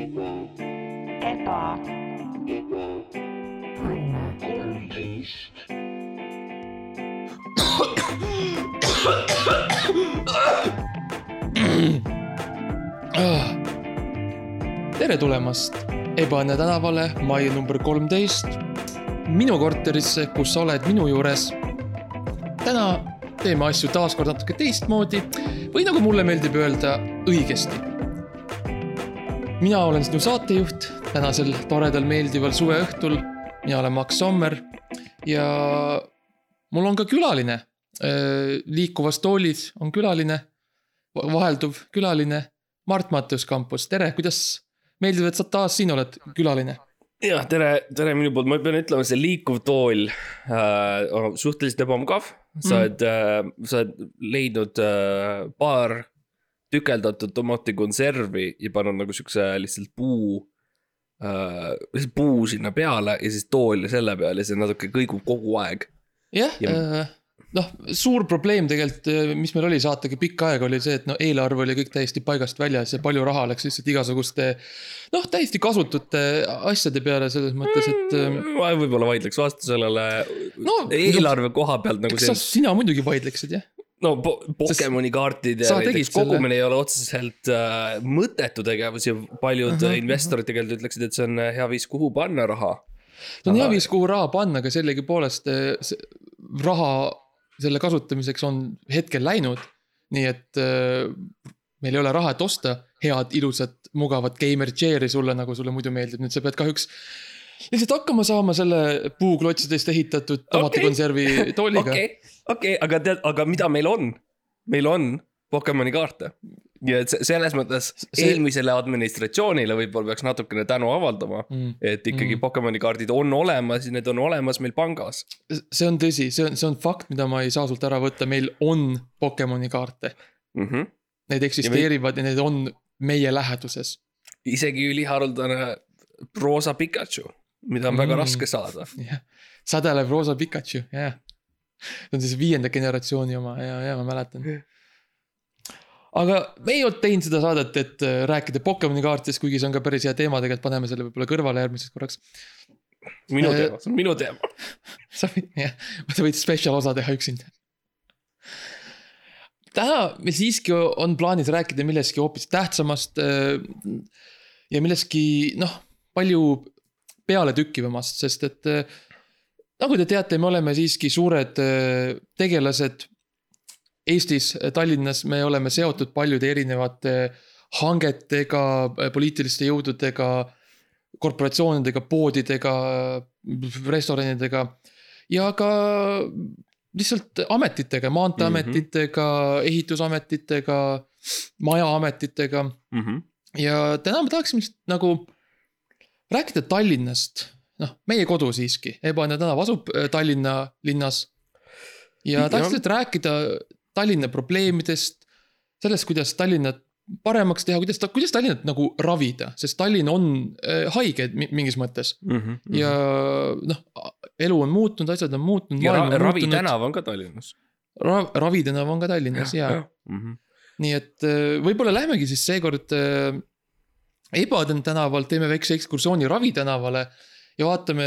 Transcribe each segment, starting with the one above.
eba, tere tulemast Ebaõnne tänavale mai number kolmteist. minu korterisse, kus sa oled minu juures. täna teeme asju taaskord natuke teistmoodi või nagu mulle meeldib öelda, õigesti. Mina olen sinu saatejuht tänasel toredal meeldival suveõhtul. mina olen Max Sommer ja mul on ka külaline. liikuvas toolis on külaline, vahelduv külaline Mart Mattius Kampus, tere, kuidas meeldib, et sa taas siin oled külaline. jah, tere, tere minu poolt, ma pean ütlema, see liikuv tool äh, on suhteliselt ebamugav. sa Mm. oled äh,, sa oled leidnud äh, paar tükeldatud tomatikonservi ja pannud nagu siukse lihtsalt puu äh,, lihtsalt puu sinna peale ja siis tool selle peal ja see natuke kõigub kogu aeg. jah Ja-, noh, suur probleem tegelikult, mis meil oli saatega pikka aega, oli see, et no eelarve oli kõik täiesti paigast väljas ja palju raha läks lihtsalt igasuguste noh, täiesti kasutute asjade peale selles mõttes, et ähm, ma võib-olla vaidleks vastu sellele no eelarve koha pealt nagu sina muidugi vaidleksid jah. No po Pokemoni kaartid ja sa tegid näiteks selle- kogumine ei ole otseselt äh, mõttetu tegevus ja paljud uh -huh, investorid tegelikult ütleksid, et see on äh, hea viis, kuhu panna raha. see on hea viis, kuhu raha panna, aga sellegipoolest see raha selle kasutamiseks on hetkel läinud. nii et eh, meil ei ole raha, et osta head, ilusat, mugavat gamer chair'i sulle, nagu sulle muidu meeldib, nüüd sa pead kahjuks lihtsalt hakkama saama selle puuklotsidest ehitatud tomatikonservi okay. tooliga okay.. okei, okei, aga tead, aga mida meil on? meil on Pokemoni kaarte. ja et se- selles mõttes See- eelmisele administratsioonile võib-olla peaks natukene tänu avaldama, Mm. et ikkagi Mm. Pokemoni kaardid on olemas ja need on olemas meil pangas see on tõsi, see on, see on fakt, mida ma ei saa sult ära võtta, meil on Pokemoni kaarte. mm. -hmm. Need eksisteerivad ja need on meie läheduses. isegi üliharuldane roosa Pikachu, mida on mm. väga raske saada. jah, sädelev roosa Pikachu, jah. See on siis viienda generatsiooni oma ja, ja ma mäletan. aga me ei olnud teinud seda saadet, et äh, rääkida Pokemoni kaartidest, kuigi see on ka päris hea teema, tegelikult paneme selle võib-olla kõrvale järgmiseks korraks. minu Äh, teema, see on minu teema. sa võid, jah, sa võid spetsial osa teha üksinda. täna meil siiski on plaanis rääkida millestki hoopis tähtsamast äh, ja millestki noh, palju pealetükkivamast, sest et nagu te teate, me oleme siiski suured äh, tegelased Eestis, Tallinnas, me oleme seotud paljude erinevate hangetega, poliitiliste jõududega, korporatsioonidega, poodidega, restoranidega ja ka lihtsalt ametitega, maanteeametitega mm, -hmm. ehitusametitega, majaametitega Mm -hmm. ja täna me tahaksime lihtsalt nagu rääkida Tallinnast, noh, meie kodu siiski, Ebaõnne tänav asub äh, Tallinna linnas. ja tahaks lihtsalt rääkida Tallinna probleemidest, sellest, kuidas Tallinnat paremaks teha, kuidas ta, kuidas Tallinnat nagu ravida, sest Tallinn on äh, haige mi- mingis mõttes Mm -hmm. ja noh, elu on muutunud, asjad on muutunud. ja ra Ravi tänav on ka Tallinnas. Ra,. Ravi tänav on ka Tallinnas ja Mm -hmm. nii et äh, võib-olla lähemegi siis seekord Ebaden tänavalt, teeme väikse ekskursiooni Ravi tänavale ja vaatame,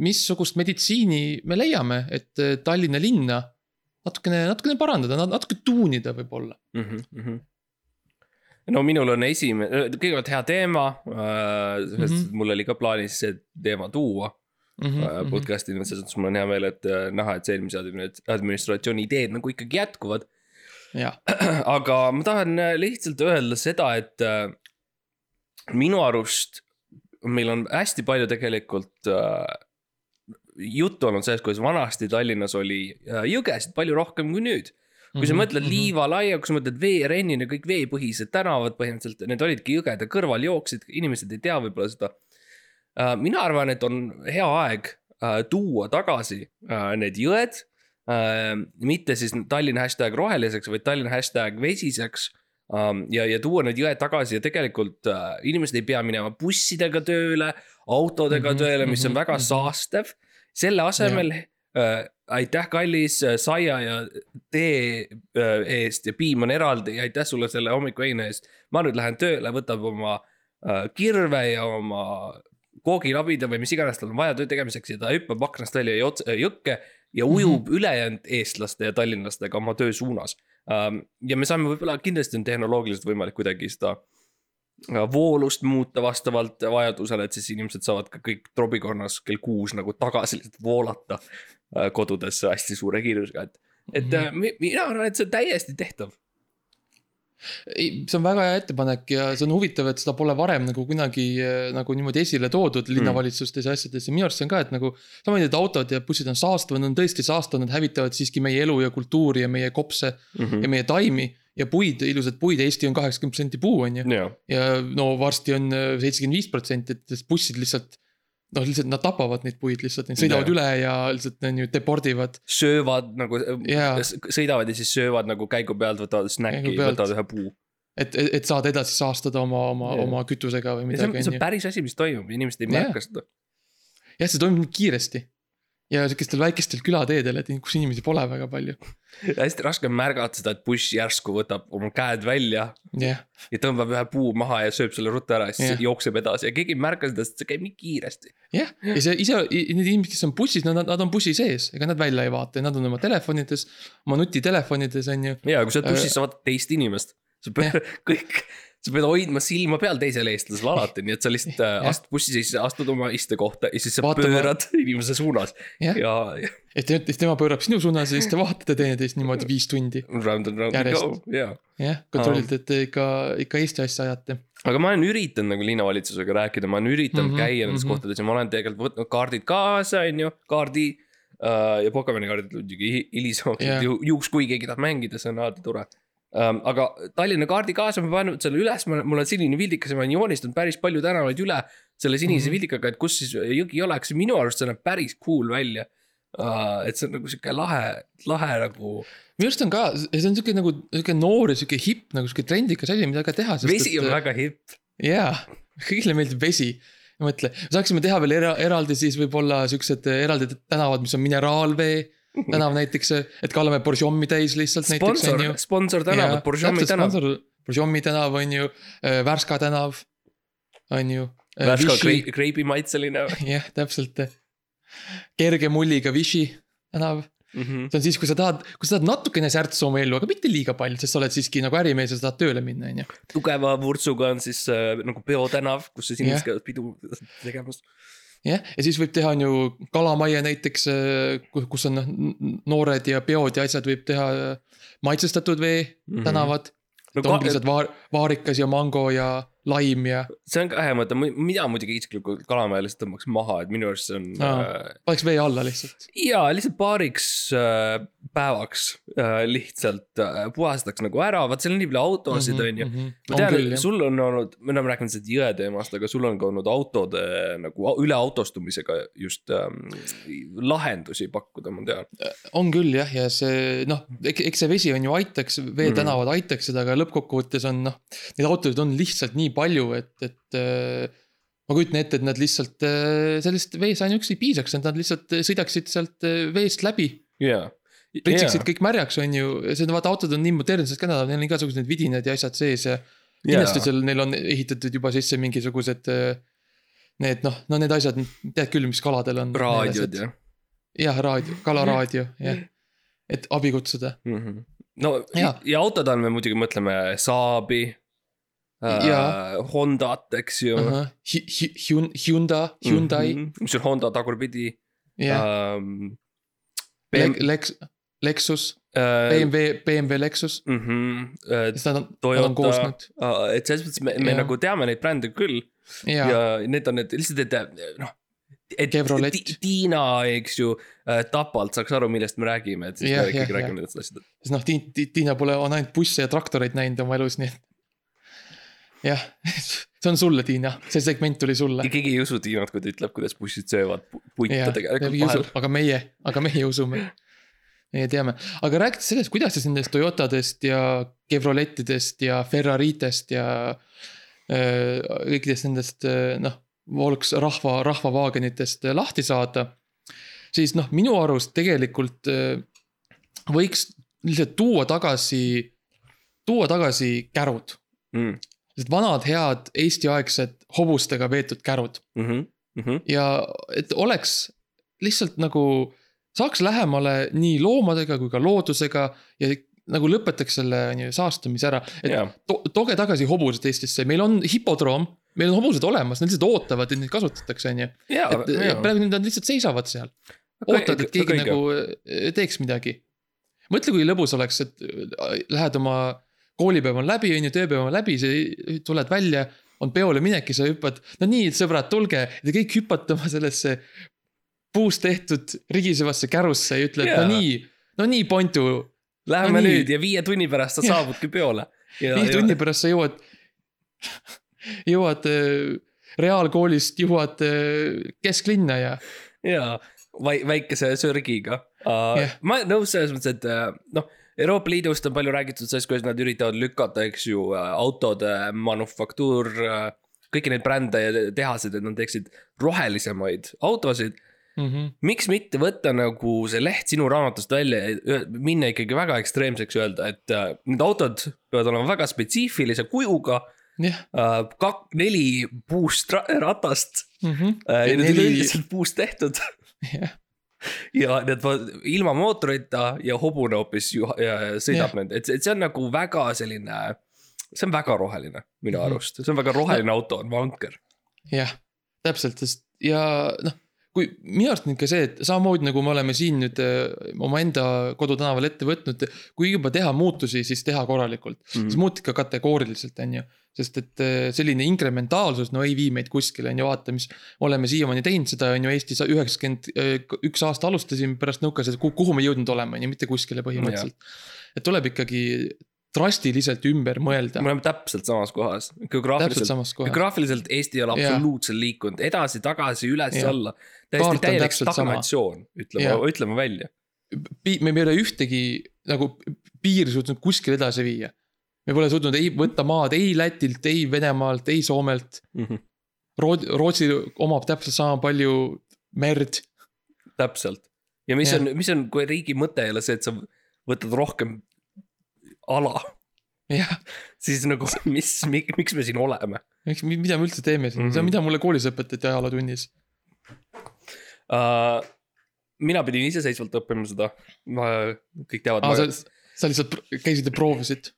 missugust meditsiini me leiame, et äh, Tallinna linna natukene, natukene parandada, natuke tuunida võib-olla. mm. -hmm. no minul on esimene, kõigepealt hea teema äh,, sest mm. -hmm. mul oli ka plaanis see teema tuua mm -hmm. podcast'ina, selles mõttes mul on hea meel, et äh, näha, et see eelmise admi- administratsiooni ideed nagu ikkagi jätkuvad. aga ma tahan äh, lihtsalt öelda seda, et äh, minu arust meil on hästi palju tegelikult äh, juttu olnud sellest, kuidas vanasti Tallinnas oli äh, jõgesid palju rohkem kui nüüd. kui Mhm, sa mõtled liiva laia, kui sa mõtled veerennini, kõik veepõhised tänavad põhimõtteliselt, need olidki jõgede kõrval jooksid, inimesed ei tea võib-olla seda. mina arvan, et on hea aeg äh, tuua tagasi äh, need jõed äh,. mitte siis Tallinna hashtag roheliseks, vaid Tallinna hashtag vesiseks. ja, ja tuua need jõed tagasi ja tegelikult äh, inimesed ei pea minema bussidega tööle, autodega mm -hmm, tööle, mis on mhm, väga mhm. saastev. selle asemel äh, aitäh, kallis äh, saia ja tee äh, eest ja piim on eraldi ja aitäh sulle selle hommikuheina eest. ma nüüd lähen tööle, võtab oma äh, kirve ja oma koogilabida või mis iganes tal on vaja töö tegemiseks ja ta hüppab aknast välja jõkke ja ujub mm -hmm. ülejäänud eestlaste ja tallinlastega oma töö suunas um,. ja me saame võib-olla, kindlasti on tehnoloogiliselt võimalik kuidagi seda äh, voolust muuta vastavalt vajadusele, et siis inimesed saavad ka kõik trobikonnas kell kuus nagu tagasi lihtsalt voolata äh, kodudesse hästi suure kiirusega, et. et mm -hmm. mina arvan, et see on täiesti tehtav ei, see on väga hea ettepanek ja see on huvitav, et seda pole varem nagu kunagi äh, nagu niimoodi esile toodud linnavalitsustes ja asjades ja minu arust see on ka, et nagu. samamoodi, et autod ja bussid on saastavad, nad on tõesti saastavad, nad hävitavad siiski meie elu ja kultuuri ja meie kopse mm -hmm. ja meie taimi. ja puid, ilusad puid, Eesti on kaheksakümmend protsenti puu, on ju. ja no varsti on äh, seitsekümmend viis protsenti, et bussid lihtsalt noh, lihtsalt nad tapavad neid puid lihtsalt, neid sõidavad ja. üle ja lihtsalt on ju depordivad. söövad nagu yeah., sõidavad ja siis söövad nagu käigu pealt, võtavad snäkki, võtavad ühe puu. et, et saada edasi saastada oma, oma yeah., oma kütusega või midagi. see on päris asi, mis toimub, inimesed ei yeah. märka seda. jah, see toimub nii kiiresti ja sihukestel väikestel külateedel, et kus inimesi pole väga palju. hästi raske on märgata seda, et buss järsku võtab oma käed välja yeah.. ja tõmbab ühe puu maha ja sööb selle ruttu ära ja siis yeah. jookseb edasi ja keegi ei märka seda, sest see käib nii kiiresti. jah yeah., ja see ise, need inimesed, kes on bussis, nad, nad on bussi sees, ega nad välja ei vaata, nad on oma telefonides, oma nutitelefonides on ju. ja kui sa oled bussis äh,, sa vaatad teist inimest, sa pead yeah. kõik sa pead hoidma silma peal teisel eestlasel alati, nii et sa lihtsalt äh, astud bussi sisse, astud oma istekohta ja siis sa Vaatama. pöörad inimese suunas ja, ja. ja. et tema pöörab sinu suunas ja siis te vaatate teineteist niimoodi viis tundi. Round and round and go, jaa. jah, kontrollite, et te ikka, ikka Eesti asja ajate. aga ma olen üritanud nagu linnavalitsusega rääkida, ma olen üritanud mm -hmm, käia nendes mm -hmm. kohtades ja ma olen tegelikult võtnud kaardid kaasa, on ju, kaardi uh,. ja Pokemoni kaardid muidugi hilisemalt yeah., juhuks kui keegi tahab mängida, see on alati tore um,. aga Tallinna kaardi kaasa ma panen selle üles, mul on sinine vildikas ja ma olen joonistanud päris palju tänavaid üle selle sinise mm -hmm. vildikaga, et kus siis jõgi oleks, minu arust see näeb päris cool välja uh,. et see on nagu sihuke lahe, lahe nagu. minu arust on ka, see on sihuke nagu sihuke noor ja sihuke hipp nagu sihuke trendikas asi, mida ka teha. vesi on et, väga hipp. jaa, kõigile meeldib vesi mõtle, saaksime teha veel era, eraldi siis võib-olla siuksed eraldi tänavad, mis on mineraalvee tänav näiteks, et kallame Borjomi täis lihtsalt sponsor, sponsor tänavad, Borjomi tänav. Borjomi tänav on ju, äh, Värska tänav, on ju. Äh, Värska kreibimaitseline. jah, täpselt. kerge mulliga Vichy tänav mm. -hmm. see on siis, kui sa tahad, kui sa tahad natukene särtsu oma ellu, aga mitte liiga palju, sest sa oled siiski nagu ärimees ja sa tahad tööle minna, on ju. tugeva vurtsuga on siis äh, nagu peotänav, kus siis inimesed käivad pidu tegemas jah, ja siis võib teha on ju kalamajja näiteks, äh, kus on noh, noored ja peod ja asjad võib teha äh, maitsestatud vee mm -hmm. tänavad no,. ongi lihtsalt vaar-, vaarikas ja mango ja laim ja. see on ka hea mõte, mina muidugi isiklikult Kalamaja lihtsalt tõmbaks maha, et minu arust see on no,. Äh, paneks vee alla lihtsalt. ja lihtsalt paariks äh, päevaks äh, lihtsalt äh, puhastaks nagu ära, vaat seal on nii palju autosid, mhm, on ju. Mhm. ma tean, sul on olnud, me oleme rääkinud sellest jõe teemast, aga sul on ka olnud autode nagu üleautostumisega just ähm, lahendusi pakkuda, ma tean. on küll jah, ja see noh, eks see vesi on ju aitaks, veetänavad mm -hmm. aitaks seda, aga lõppkokkuvõttes on noh, neid autosid on lihtsalt nii palju, et, et äh, ma kujutan ette, et nad lihtsalt äh, sellest vees ainuüksi ei piisaks, et nad lihtsalt sõidaksid sealt äh, veest läbi yeah pritsiksid yeah. kõik märjaks, on ju, see on vaata, autod on nii modernsed ka, neil on igasugused need vidinad ja asjad sees ja. kindlasti yeah. seal neil on ehitatud juba sisse mingisugused. Need noh, no need asjad, tead küll, mis kaladel on. raadiod jah. jah, raadio, kalaraadio jah, et abi kutsuda mm. -hmm. no ja, ja autod on, me muidugi mõtleme Saabi äh,. Hondat, eks ju uh. -huh. Hyundai, Hyundai mm. -hmm. mis on Honda tagurpidi yeah.. Um, BM... Lex, Lexus uh,, BMW, BMW Lexus mm. -hmm. Uh, sest nad on, nad on koos nüüd uh,. et selles mõttes me, me ja. nagu teame neid brände küll. ja need on need lihtsalt, et noh et Tiina, eks ju äh,, Tapalt saaks aru, millest me räägime, et siis ja, me ikkagi ja, räägime nendest asjadest. sest noh, Tiina pole, on ainult busse ja traktoreid näinud oma elus, nii et. Jah, see on sulle, Tiina, see segment tuli sulle. keegi ei usu Tiinat, kui ta ütleb, kuidas bussid söövad puitu tegelikult. aga meie, aga meie usume. Meie teame, aga rääkides sellest, kuidas siis nendest Toyotadest ja Chevroletidest ja Ferraritest ja äh, kõikidest nendest äh, noh, Volks rahva, rahvavaagenitest lahti saada. siis noh, minu arust tegelikult äh, võiks lihtsalt tuua tagasi, tuua tagasi kärud. Mm.. Need vanad head eestiaegsed hobustega veetud kärud mm. -hmm. ja et oleks lihtsalt nagu saaks lähemale nii loomadega kui ka loodusega ja nagu lõpetaks selle on ju saastamise ära, et Jaa. to, tooge tagasi hobused Eestisse, meil on hipodroom, meil on hobused olemas, nad lihtsalt ootavad, et neid kasutatakse, on ju. ja, et ja praegu nad lihtsalt seisavad seal, ootavad, et keegi nagu äh, teeks midagi. mõtle, kui lõbus oleks, et äh, lähed oma koolipäev on läbi, on ju, tööpäev on läbi, sa tuled välja, on peole minek ja sa hüppad, no nii, sõbrad, tulge, ja te kõik hüppate oma sellesse puust tehtud rigisevasse kärusse ja ütled, Jaa. no nii, no nii, Pontu Läheme No nii. nüüd ja viie tunni pärast sa Jah. saabudki peole. viie tunni pärast sa jõuad, jõuad äh, reaalkoolist, jõuad äh, kesklinna ja jaa, väikese sörgiga uh, Jah. ma olen nõus selles mõttes, et äh, noh, Euroopa Liidust on palju räägitud sellest, kuidas nad üritavad lükata, eks ju, autode manufaktuur, kõiki neid brände ja tehaseid, et nad teeksid rohelisemaid autosid. mm. -hmm. miks mitte võtta nagu see leht sinu raamatust välja ja minna ikkagi väga ekstreemseks, öelda, et äh, need autod peavad olema väga spetsiifilise kujuga äh,. kak-, neli puust ra ratast mm. -hmm. äh, ja need neli- üleüldiselt puust tehtud jah, ja need ilma mootorita ja hobune hoopis sõidab nende, et, et see on nagu väga selline. see on väga roheline minu Mhm. arust, see on väga roheline auto, on vanker. jah, täpselt, sest ja noh, kui minu arust on ikka see, et samamoodi nagu me oleme siin nüüd äh, omaenda kodutänaval ette võtnud, kui juba teha muutusi, siis teha korralikult mm.. siis muuta ikka kategooriliselt, on ju. sest et äh, selline inkrementaalsus, no ei vii meid kuskile, on ju, vaata, mis oleme siiamaani teinud, seda on ju Eestis üheksakümmend üks aasta alustasime pärast nõukaasjad, kuhu me jõudnud oleme, on ju, mitte kuskile põhimõtteliselt. et tuleb ikkagi drastiliselt ümber mõelda me, oleme täpselt samas kohas, geograafiliselt, geograafiliselt Eesti ei ole absoluutselt liikunud edasi-tagasi, üles-alla. Täiesti täielik stagnatsioon, ütleme ütleme välja. me ei ole ühtegi nagu piiri suutnud kuskile edasi viia. me pole suutnud ei võtta maad ei Lätilt, ei Venemaalt, ei Soomelt. Rootsi, Rootsi omab täpselt sama palju merd. täpselt ja mis Jah. on, mis on, kui riigi mõte ei ole see, et sa võtad rohkem ala, siis nagu mis, miks me siin oleme miks, mida me üldse teeme siin, see Mhm. on, mida mulle koolis õpetati ajalootunnis. uh,? mina pidin iseseisvalt õppima seda, ma, kõik teavad ma... sa, sa lihtsalt käisid ja proovisid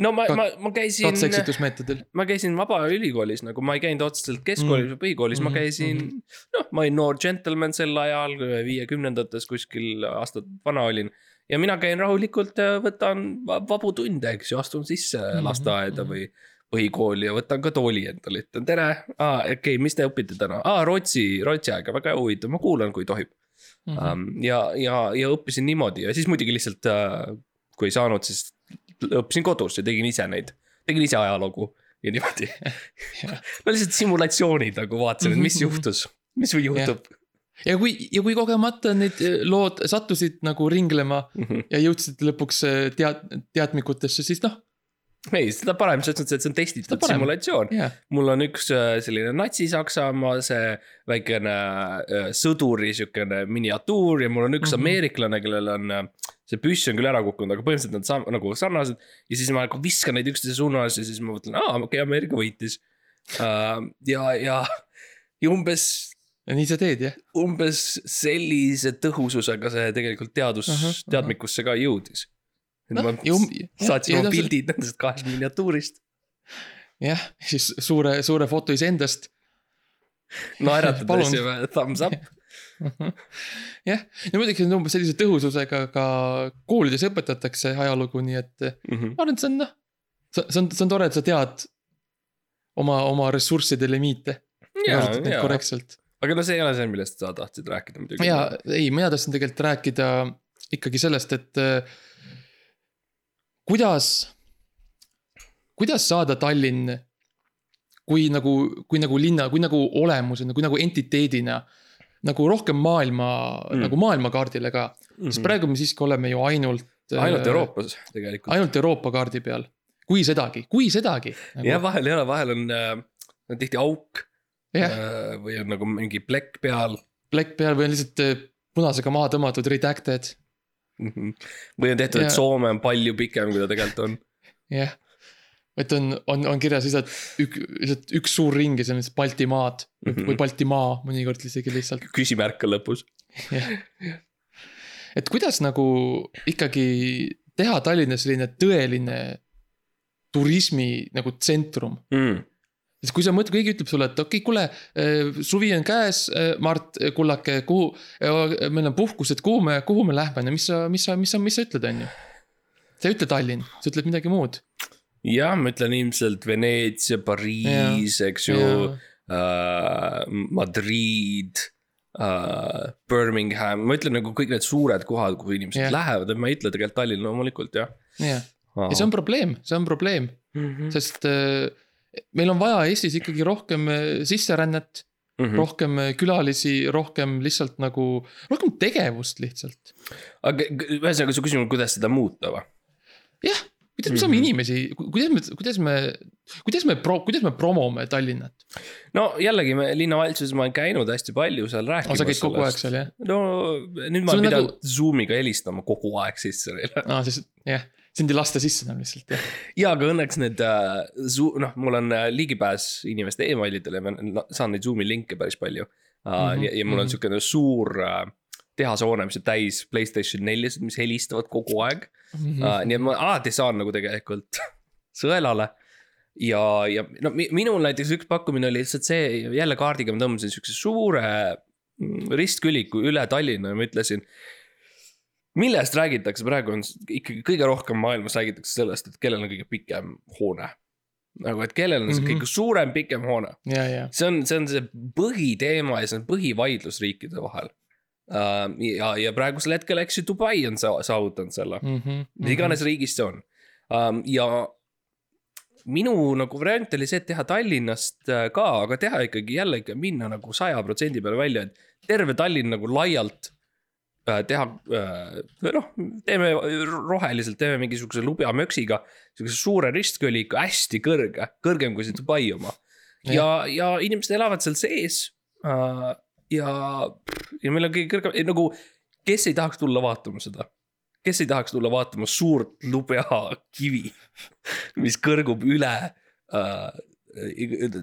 no ma, ma, ma käisin, katse-eksitusmeetodil. ma käisin Vabaülikoolis nagu ma ei käinud otseselt keskoolis või põhikoolis mm, Mhm, ma käisin mm, -hmm. noh, ma olin noor džentelmen sel ajal, viiekümnendates kuskil aastat vana olin. Ja mina käin rahulikult, võtan va- vabu tunde, eks ju, astun sisse mm -hmm. lasteaeda mhm. või põhikooli ja võtan ka tooli endale, ütlen tere, aa okei okay,, mis te õpite täna, aa Rootsi, Rootsi aega, väga huvitav, ma kuulan, kui tohib Mhm. um,. ja, ja, ja õppisin niimoodi ja siis muidugi lihtsalt uh,, kui ei saanud, siis õppisin kodus ja tegin ise neid, tegin ise ajalugu ja niimoodi. no lihtsalt simulatsioonid nagu vaatasin, et mis Mhm, mhm. juhtus, mis juhtub. Ja kui, ja kui kogemata need eh, lood sattusid nagu ringlema ja jõudsid lõpuks eh, tead-, teadmikutesse, siis noh, ei, seda parem, selles mõttes, et see on testitud simulatsioon. jah, mul on üks äh, selline Natsi-Saksamaa, see väikene äh, sõduri siukene miniatuur ja mul on üks mm. -hmm. ameeriklane, kellel on äh, see püss on küll ära kukkunud, aga põhimõtteliselt nad sam- nagu sarnased. ja siis ma nagu viskan neid üksteise suunas ja siis ma mõtlen, aa okei okay,, Ameerika võitis uh,. ja, ja, ja umbes, ja nii sa teed jah. umbes sellise tõhususega see tegelikult teadus uh -huh,, ka jõudis. et Noh, ma ja um- jah, saatsin oma pildid nendest kahest miniatuurist, jah, siis suure, suure foto iseendast. naeratades ja thumbs up. jah, ja muidugi on umbes sellise tõhususega ka koolides õpetatakse ajalugu, nii et Mm -hmm. ma arvan, et see on noh. see on, see on tore, et sa tead oma, oma ressursside limiite. korrektselt. Aga no see ei ole see, millest sa tahtsid rääkida muidugi. ja ei, mina tahtsin tegelikult rääkida ikkagi sellest, et äh, kuidas, kuidas saada Tallinn kui nagu, kui nagu linna, kui nagu olemusena, kui nagu entiteedina nagu rohkem maailma Mm. nagu maailmakaardile ka mm, -hmm. sest praegu me siiski oleme ju ainult. ainult. Euroopas tegelikult. ainult Euroopa kaardi peal, kui sedagi, kui sedagi nagu, jah, vahel ei ole, vahel on äh, tihti auk jah, äh, või on nagu mingi plekk peal plekk peal või on lihtsalt äh, punasega maha tõmmatud redacted, mm. -hmm. või on tehtud, et Ja- Soome on palju pikem, kui ta tegelikult on. jah. et on, on, on kirjas lihtsalt ük, lihtsalt üks suur ring ja see on lihtsalt Baltimaad mm. -hmm. või Baltimaa mõnikord isegi lihtsalt küsimärk on lõpus jah. et kuidas nagu ikkagi teha Tallinnas selline tõeline turismi nagu tsentrum mm.. Sest kui sa mõtled, keegi ütleb sulle, et okei okay,, kuule, suvi on käes, Mart, kullake, kuhu, meil on puhkused, kuhu me, kuhu me lähme, no mis sa, mis sa, mis sa, mis sa ütled, on ju. sa ei ütle Tallinn, sa ütled midagi muud. jah, ma ütlen ilmselt Veneetsia, Pariis, eks ju, Madrid uh,, Birmingham, ma ütlen nagu kõik need suured kohad, kuhu inimesed yeah. lähevad, et ma ei ütle tegelikult Tallinn loomulikult jah. jah, ja see on probleem, see on probleem, mm. sest äh, meil on vaja Eestis ikkagi rohkem äh, sisserännet, -hmm. rohkem äh, külalisi, rohkem lihtsalt nagu, rohkem tegevust lihtsalt. aga ühesõnaga su küsimus on, kuidas seda muuta või? jah, kuidas me saame Mhm. inimesi, kuidas me, kuidas me, kuidas me pro-, kuidas me promome Tallinnat? no jällegi me linnavalitsuses ma olen käinud hästi palju seal rääkimas. sa käid kogu aeg seal jah? no nüüd ma olen pidanud nagu- nagu... Zoom'iga helistama kogu aeg sisse neile. aa, siis jah, sind ei lasta sisse enam lihtsalt jah. ja aga õnneks need uh,, noh, mul on uh, ligipääs inimeste emailidele, ma saan neid Zoom'i linke päris palju uh,. Mm -hmm, ja, ja mul on mhm. siukene suur uh, tehashoone, mis on täis Playstation neljasid, mis helistavad kogu aeg Mhm. uh,. nii et ma alati saan nagu tegelikult sõelale. ja, ja no mi- minul näiteks üks pakkumine oli lihtsalt see, jälle kaardiga ma tõmbasin siukse suure mm, ristküliku üle Tallinna ja ma ütlesin. Millest räägitakse praegu on ikkagi kõige rohkem maailmas räägitakse sellest, et kellel on kõige pikem hoone. nagu, et kellel on see Mhm. kõige suurem, pikem hoone, ja, ja, see on, see on see põhiteema ja see on põhivaidlus riikide vahel. ja, ja praegusel hetkel, eks ju, Dubai on sa- saavutanud selle, Mhm, mis iganes riigis see on. ja minu nagu variant oli see, et teha Tallinnast äh, ka, aga teha ikkagi jällegi minna nagu saja protsendi peale välja, et terve Tallinn nagu laialt teha, noh, teeme roheliselt, teeme mingisuguse lubjamöksiga, sihukese suure ristkõliku, hästi kõrge, kõrgem kui see Dubai oma. ja, ja inimesed elavad seal sees. ja, ja meil on kõige kõrgem, nagu, kes ei tahaks tulla vaatama seda? kes ei tahaks tulla vaatama suurt lubjakivi, mis kõrgub üle äh,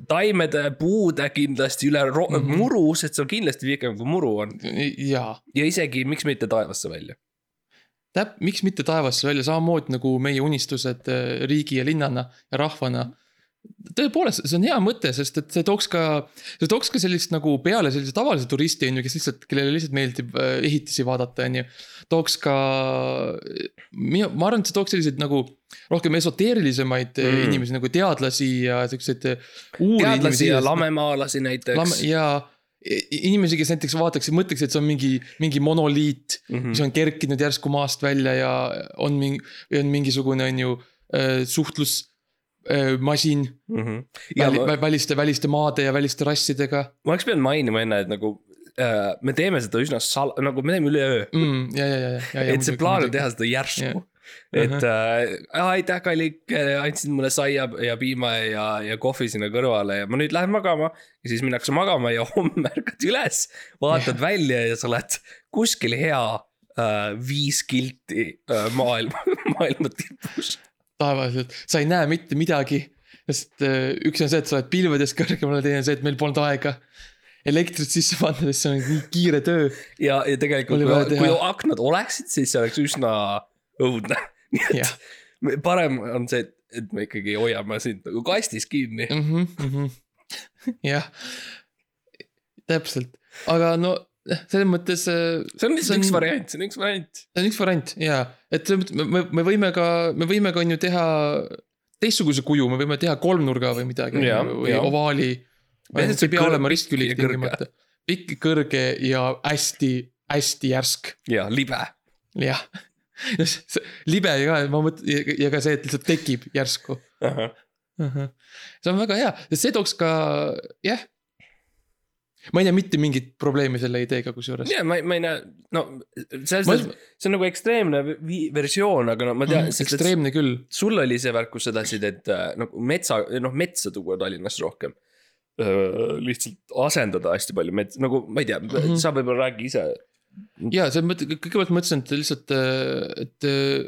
taimede, puude kindlasti üle ro- mm. -hmm. muru, sest see on kindlasti pikem kui muru on ja isegi, miks mitte taevasse välja. täp-, miks mitte taevasse välja, samamoodi nagu meie unistused äh, riigi ja linnana ja rahvana. tõepoolest, see on hea mõte, sest et see tooks ka, see tooks ka sellist nagu peale sellise tavalise turisti on ju, kes lihtsalt, kellele lihtsalt meeldib äh, ehitisi vaadata, on ju. Tooks ka, mina, ma arvan, et see tooks selliseid nagu rohkem esoteerilisemaid mm. Mm. inimesi nagu teadlasi ja siukseid. teadlasi ja. lamemaalasi näiteks. ja i- inimesi, kes näiteks vaataksid, mõtleksid, et see on mingi, mingi monoliit Mm mis on kerkinud järsku maast välja ja on mingi, on mingisugune, on ju äh, suhtlusmasin -hmm. ja väli, ma, vä- väliste, väliste maade ja väliste rassidega ma oleks pidanud mainima enne, et nagu äh, me teeme seda üsna sal-, nagu me teeme üleöö. mm,. et see plaan on teha seda järsku Jah.. et äh, aitäh, kallik, andsid mulle saia ja piima ja, ja kohvi sinna kõrvale ja ma nüüd lähen magama. ja siis minnakse magama ja homme ärkad üles, vaatad yeah. välja ja sa oled kuskil hea äh, viis kilti äh, maailma, maailma tipus. taevas, sa ei näe mitte midagi. sest äh, üks on see, et sa oled pilvedest kõrgemal ja teine on see, et meil polnud aega elektrit sisse panna, sest see on nii kiire töö. ja, ja tegelikult kui, kui aknad oleksid, siis see oleks üsna õudne. nii et parem on see, et, me ikkagi hoiame sind nagu kastis kinni. mm -hmm. jah, täpselt, aga no selles mõttes äh, see on lihtsalt üks variant, see on üks variant. see on üks variant ja, et me, me, me võime ka, me võime ka on ju teha teistsuguse kuju, me võime teha kolmnurga või midagi Jaa, või jaa. ovaali. Lihtsalt see ei pea olema ristkülik tingimata, pikk, kõrge ja hästi, hästi järsk, ja libe. jah. libe ka, ma mõtlen ja ka see, et lihtsalt tekib järsku. see on väga hea, see tooks ka, jah. ma ei näe mitte mingit probleemi selle ideega, kusjuures. ja ma, ma ei näe, no selles Ma- mõttes, see on nagu ekstreemne versioon, aga no ma tean, et ekstreemne küll, sul oli see värk, kus sa tahtsid, et äh, nagu metsa, noh metsa tuua Tallinnasse rohkem. Lihtsalt asendada hästi palju nagu ma ei tea mm. -hmm. sa võib-olla räägi ise. ja selles mõttes, kõigepealt mõtlesin, et lihtsalt, et äh,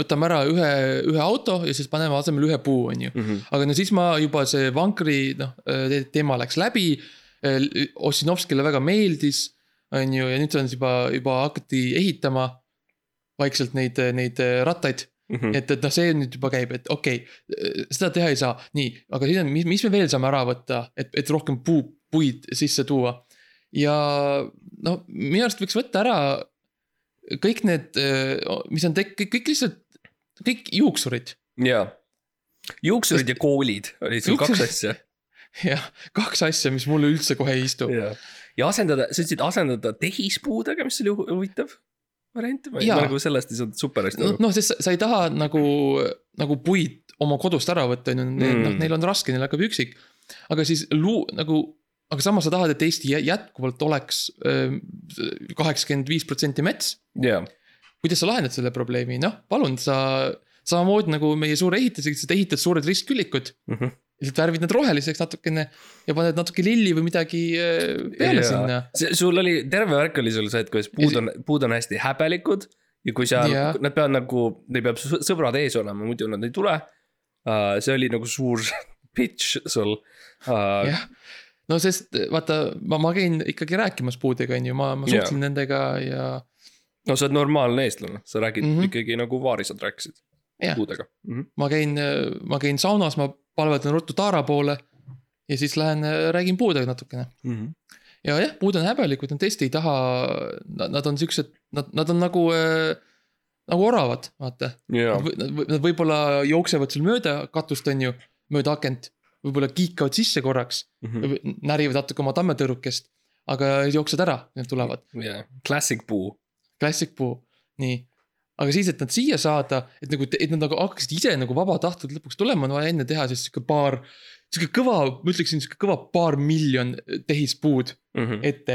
võtame ära ühe, ühe auto ja siis paneme asemele ühe puu, on ju. Mhm. aga no siis ma juba see vankri noh, teema läks läbi. Ossinovskile väga meeldis, on ju, ja nüüd on juba, juba hakati ehitama vaikselt neid, neid rattaid. Mhm. et, et noh, see nüüd juba käib, et okei okay,, seda teha ei saa, nii, aga siis on, mis, mis me veel saame ära võtta, et, et rohkem puu, puid sisse tuua. ja no minu arust võiks võtta ära kõik need, mis on tek-, kõik, lihtsalt, kõik juuksurid. jaa. juuksurid ja koolid olid sul kaks Juuksurid- asja. jah, kaks asja, mis mulle üldse kohe ei istu. ja asendada, sa ütlesid asendada tehispuudega, mis oli hu- huvitav variant, ma ei- Jaa. ma nagu sellest ei saanud super hästi noh aru. no,, sest sa, ei taha nagu, nagu puid oma kodust ära võtta, on ju, Mm. noh, neil on raske, neil hakkab üksik. aga siis luu-, nagu, aga samas sa tahad, et Eesti jä- jätkuvalt oleks kaheksakümmend viis protsenti mets. jaa, kuidas sa lahendad selle probleemi, noh, palun, sa samamoodi nagu meie suure ehitusega, sa ehitad suured ristküllikud. Mhm. Lihtsalt värvid need roheliseks natukene ja paned natuke lilli või midagi äh, peale Jaa. sinna. sul oli, terve värk oli sul see, et kuidas puud on, puud on hästi häbelikud. ja kui Jaa., nad peavad nagu, neil peab sõ- sõbrad ees olema, muidu nad ei tule uh,. see oli nagu suur pitch sul uh,. jah, no sest vaata, ma, ma käin ikkagi rääkimas puudega, on ju, ma, ma suhtlen nendega ja no sa oled normaalne eestlane, sa räägid mm. -hmm. ikkagi nagu vaarisad rääkisid Jah. puudega mm. -hmm. ma käin, ma käin saunas, ma palvetan ruttu Taara poole. ja siis lähen äh, räägin puudega natukene. Mm -hmm. ja jah, puud on häbelikud, nad tõesti ei taha, nad on siuksed, nad, nad on nagu äh,, nagu oravad, vaata. jaa, Nad, nad, või- nad võib-olla jooksevad sul mööda katust, on ju, mööda akent. võib-olla kiikavad sisse korraks, Mhm. närivad natuke oma tammetõrukest, aga jooksevad ära, nad tulevad. jaa, classic puu. Classic puu, nii. Aga siis, et nad siia saada, et nagu, et nad nagu hakkaksid ise nagu vabatahtlikult lõpuks tulema, on vaja enne teha siis sihuke paar. sihuke kõva, ma ütleksin sihuke kõva paar miljon tehispuud Mhm. ette,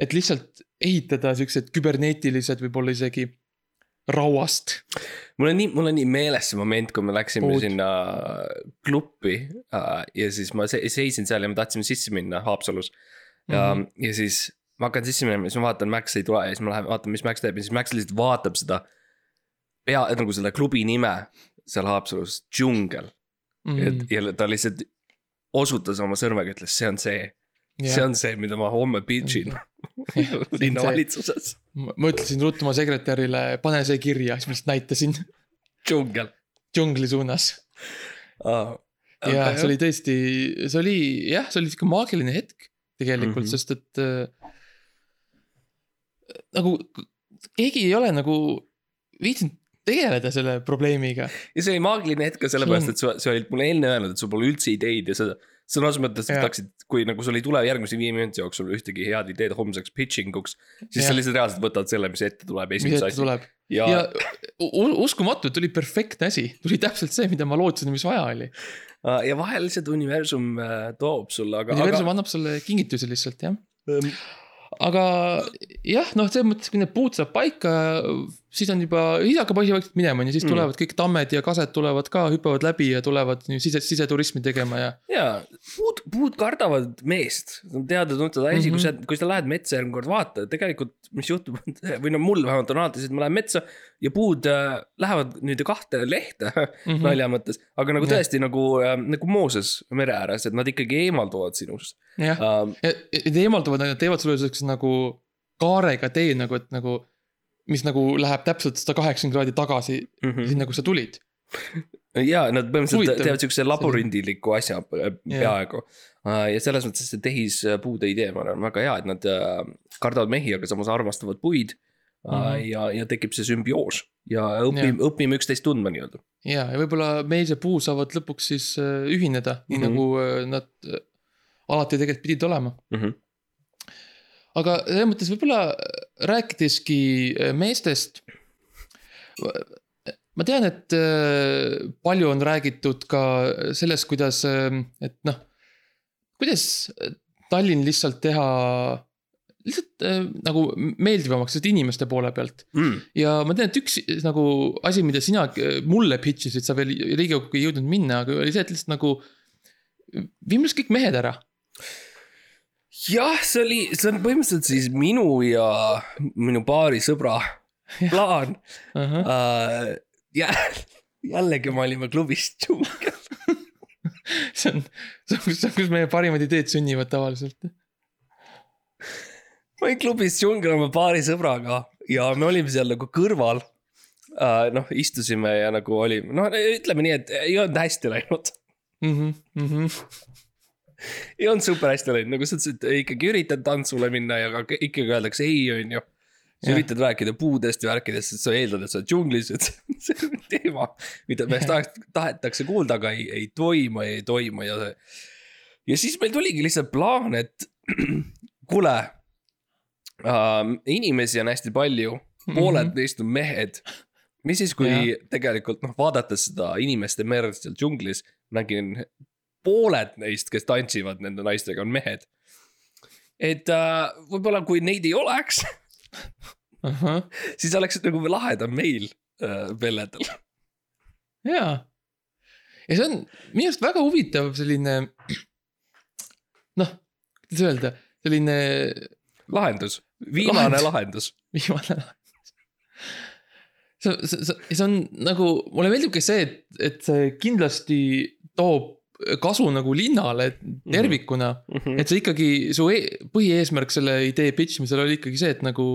et lihtsalt ehitada siuksed küberneetilised, võib-olla isegi rauast. mul on nii, mul on nii meeles see moment, kui me läksime Puud. sinna kluppi äh, ja siis ma se- seisin seal ja me tahtsime sisse minna Haapsalus. ja mm. -hmm. ja siis ma hakkan sisse minema ja siis ma vaatan, Max ei tule ja siis ma lähen vaatan, mis Max teeb ja siis Max lihtsalt vaatab seda. pea, nagu selle klubi nime seal Haapsalus, džungel mm., et ja ta lihtsalt osutas oma sõrmega, ütles, see on see, see on see, mida ma homme pitch in linnavalitsuses, ma ütlesin ruttu oma sekretärile, pane see kirja, siis ma lihtsalt näitasin džungel džungli suunas. ah,. ja see oli tõesti, see oli jah, see oli sihuke maagiline hetk tegelikult mm, Mhm. -hmm. sest et äh, nagu keegi ei ole nagu viitsinud tegeleda selle probleemiga. ja see oli maagiline hetk ka sellepärast, et sa, sa olid mulle enne öelnud, et sul pole üldse ideid ja sa sõnas mõttes tahaksid, kui nagu sul ei tule järgmise viie minuti jooksul ühtegi head ideed homseks pitching uks. siis sa Jah. lihtsalt reaalselt võtad selle, mis ette tuleb esimese ette asja. tuleb ja, ja, ja... ja uskumatu, tuli perfektne asi, tuli täpselt see, mida ma lootsin ja mis vaja oli. ja vahel lihtsalt universum äh, toob sulle, aga, universum aga annab sulle kingitusi lihtsalt jah. ähm, aga jah, noh, selles mõttes, kui need puud saab paika, siis on juba, siis hakkab asi vaikselt minema, on ju, siis Mm. tulevad kõik tammed ja kased tulevad ka, hüppavad läbi ja tulevad sise, siseturismi tegema ja. ja puud, puud kardavad meest, teada-tuntud asi mm, -hmm. kui Mhm. sa, kui sa lähed metsa järgmine kord vaata, tegelikult mis juhtub või no mul vähemalt on alati see, et ma lähen metsa ja puud äh, lähevad nüüd kahte lehte Mhm. nalja mõttes, aga nagu tõesti nagu äh,, nagu Mooses mere ääres, et nad ikkagi eemalduvad sinust jah, ja, ja nad eemalduvad, nad teevad sulle siukse nagu kaarega tee nagu, et nagu. Mis nagu läheb täpselt sada kaheksakümmend kraadi tagasi Mm -hmm. sinna, kus sa tulid. ja nad põhimõtteliselt teevad siukse labürindiliku asja äh, peaaegu ja selles mõttes see tehispuude idee, ma arvan, on väga hea, et nad uh, kardavad mehi, aga samas armastavad puid mm. -hmm. ja, ja tekib see sümbioos ja õpime, õpime üksteist tundma nii-öelda. ja, ja võib-olla mees ja puu saavad lõpuks siis äh, ühineda, nii Mhm. nagu äh, nad äh, alati tegelikult pidid olema. Mm -hmm. aga selles mõttes võib-olla äh, rääkideski äh, meestest. ma tean, et äh, palju on räägitud ka sellest, kuidas, et noh, kuidas Tallinn lihtsalt teha lihtsalt äh, nagu meeldivamaks lihtsalt inimeste poole pealt. Mm. ja ma tean, et üks nagu asi, mida sina äh, mulle pitch isid, sa veel Riigikokku ei jõudnud minna, aga oli see, et lihtsalt nagu viime lihtsalt kõik mehed ära. jah, see oli, see on põhimõtteliselt siis minu ja minu paari sõbra plaan ahah, uh,. ja jällegi me olime klubis džungel. see on, see on, kus meie parimad ideed sünnivad tavaliselt. ma olin klubis džungel oma paari sõbraga ja me olime seal nagu kõrval uh,. noh, istusime ja nagu olime, noh, ütleme nii, et ei olnud hästi läinud. Mhm, ei olnud super hästi läinud, nagu suhtes, et ikkagi üritad tantsule minna ja aga ikkagi öeldakse ei, on ju. sa üritad rääkida puudest ja värkidest, sest sa eeldad, et sa oled džunglis, et see on teema, mida me tahaks, tahetakse kuulda, aga ei, ei toimu, ei toimu ja ja siis meil tuligi lihtsalt plaan, et kuule äh,, inimesi on hästi palju, pooled neist on mehed. mis siis, kui ja. tegelikult noh, vaadates seda inimeste merd seal džunglis, nägin pooled neist, kes tantsivad nende naistega, on mehed. et äh, võib-olla, kui neid ei oleks, ahah, siis oleks nagu lahedam meil äh, pelledel. jaa. ja see on minu arust väga huvitav selline, noh, kuidas öelda, selline lahendus, viimane Lahendus. viimane lahendus. see, see, see on nagu, mulle meeldib ka see, et, et see kindlasti toob kasu nagu linnale tervikuna mm. Mhm. -hmm. et see ikkagi, su e põhieesmärk selle idee pitch imisel oli ikkagi see, et nagu,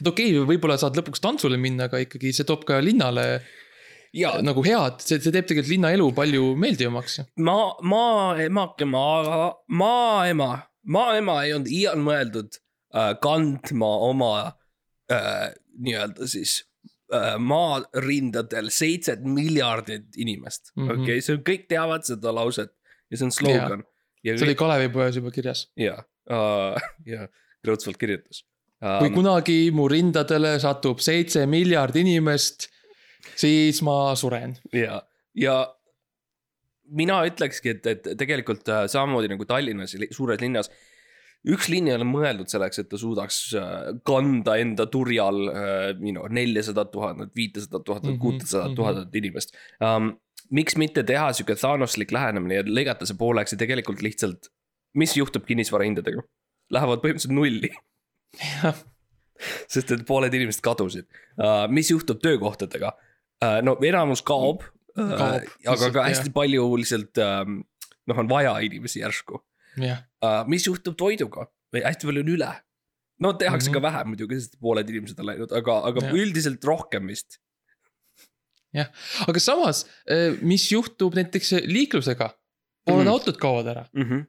et okei okay,, võib-olla saad lõpuks tantsule minna, aga ikkagi see toob ka linnale ja nagu head, see, see teeb tegelikult linna elu palju meeldivamaks. ma, maaemake, maa, maaema, maaema ei olnud iial mõeldud äh, kandma oma äh, nii-öelda siis maarindadel seitset miljardit inimest mm. -hmm., okei okay?, see on, kõik teavad seda lauset ja see on slogan. see oli Kalevipojas juba kirjas. ja uh,, ja Kreutzwald kirjutas kui um,. kunagi mu rindadele satub seitse miljard inimest, siis ma suren. ja, ja mina ütlekski, et, et tegelikult äh, samamoodi nagu Tallinnas, suures linnas. Üks linn ei ole mõeldud selleks, et ta suudaks äh, kanda enda turjal, you know, neljasadat tuhandet, viitesadat tuhandet, Mhm, kuutesadat mhm. tuhandet inimest um,. miks mitte teha sihuke Thanoslik lähenemine ja lõigata see pooleks ja tegelikult lihtsalt, mis juhtub kinnisvarahindadega? Lähevad põhimõtteliselt nulli, sest et pooled inimesed kadusid uh,. mis juhtub töökohtadega uh,? no enamus kaob, uh, Kaob, aga lihtsalt, ka hästi palju lihtsalt um, noh, on vaja inimesi järsku jah, uh,. mis juhtub toiduga või hästi palju on üle? no tehakse mm Mhm. -hmm. ka vähem muidugi, sest pooled inimesed on läinud, aga, aga Jah. ja. üldiselt rohkem vist. aga samas, mis juhtub näiteks liiklusega? pooled mm Mhm. -hmm. autod kaovad ära. Mm -hmm.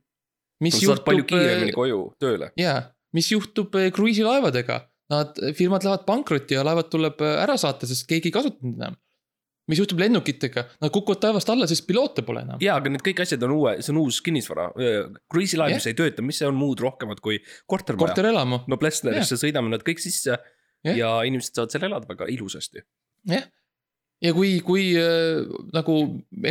mis sa saad palju juhtub, kiiremini koju tööle. jaa, mis juhtub eh, kruiisilaevadega? Nad, firmad lähevad pankrotti ja laevad tuleb eh, ära saata, sest keegi ei kasuta neid enam. Mis juhtub lennukitega? Nad kukuvad taevast alla, sest piloote pole enam. ja, aga need kõik asjad on uue, see on uus kinnisvara. kruiisilaev, mis ei tööta, mis see on muud rohkemat kui kortermaja. korterelamu, no Plessnerisse sõidame nad kõik sisse Jah. ja inimesed saavad seal elada väga ilusasti. jah. ja kui, kui äh, nagu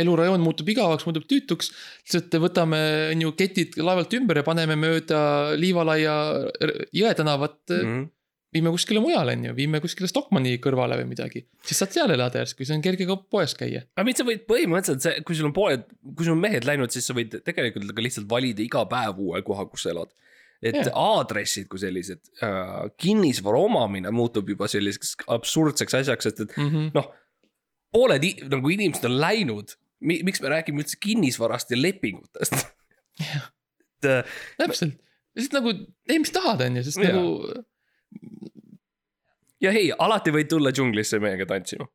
elurajoon muutub igavaks, muutub tüütuks, lihtsalt võtame, on ju, ketid laevalt ümber ja paneme mööda Liivalaia r- jõe tänavat mm. -hmm. Viime kuskile mujale, on ju, viime kuskile Stockmanni kõrvale või midagi. siis saad seal elada järsku, siis on kerge ka poes käia. aga mitte sa võid põhimõtteliselt see, kui sul on pooled, kui sul on mehed läinud, siis sa võid tegelikult ka lihtsalt valida iga päev uue koha, kus sa elad. et Jah. aadressid kui sellised äh,, kinnisvara omamine muutub juba selliseks absurdseks asjaks, sest et Mm -hmm. noh, pooled nagu inimesed on läinud Mi,. miks me räägime üldse kinnisvarast ja lepingutest? et äh, täpselt, lihtsalt nagu tee, mis tahad, on ju, sest Jaa. nagu ja hei, alati võid tulla džunglisse meiega tantsima.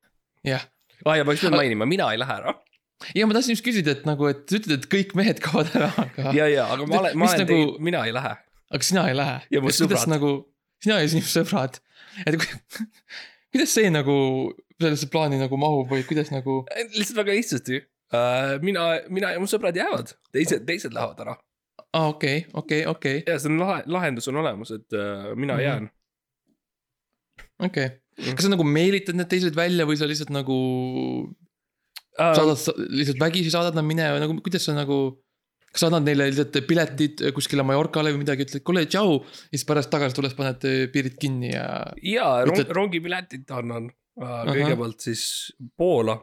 jah. aa ja ma just pean mainima, mina ei lähe ära. ja ma tahtsin just küsida, et nagu, et sa ütled, et kõik mehed kaovad ära, aga, ja, ja, aga ma olen, ma olen nagu- nagu..., mina ei lähe. aga sina ei lähe. Ja mu sõbrad. nagu, sina ja sinu sõbrad, et kui, kuidas see nagu sellesse plaani nagu mahub või kuidas nagu, lihtsalt väga lihtsasti uh,. mina, mina ja mu sõbrad jäävad, teised, teised lähevad ära. aa okei, okei, okei, ja see on lahe, lahendus on olemas, et uh, mina Mhm. jään. okei. kas sa nagu meelitad need teised välja või sa lihtsalt nagu Uh, saadad, lihtsalt vägisi saadad nad minema, nagu kuidas sa nagu. kas sa annad neile lihtsalt piletid kuskile Mallorcale või midagi, ütled kuule tšau. ja siis pärast tagasi tulles paned piirid kinni ja. ja rong, Ütled- rongipiletit annan uh, kõigepealt siis Poola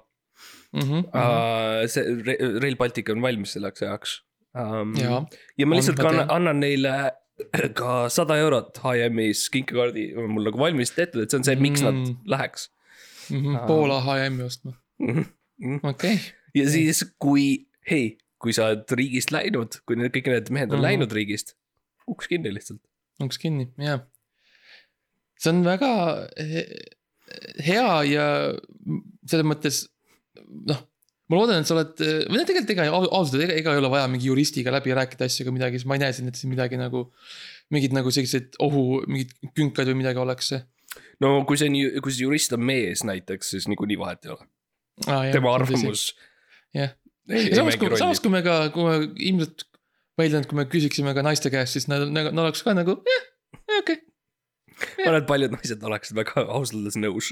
mm. -hmm, uh,. see Re- Rail Baltic on valmis selleks ajaks um,. Jaa. ja ma lihtsalt ma tean. annan neile ka sada eurot HM-is kinkekaardi on mul nagu valmis tehtud, et see on see, miks nad Mm. läheks. mm. -hmm. Poola HM-i ostma, okei okay.. ja siis, kui, hei, kui sa oled riigist läinud, kui need kõik need mehed on mm Mhm. -hmm. läinud riigist, uks kinni lihtsalt. uks kinni, jaa. see on väga he- hea ja selles mõttes noh, ma loodan, et sa oled, või no tegelikult ega au- ausalt öelda, ega, ega ei ole vaja mingi juristiga läbi rääkida asju ega midagi, sest ma ei näe siin, et siin midagi nagu. mingid nagu sellised ohu, mingid künkad või midagi oleks no kui see on, kui see jurist on mees näiteks, siis niikuinii vahet ei ole. ah,. tema arvamus. Jah. ja samas, kui, samas kui me ka, kui me ilmselt väidan, et kui me küsiksime ka naiste käest, siis nad, nad oleks ka nagu jah, okei okay.. ma arvan, et paljud naised oleksid väga ausalt öeldes nõus.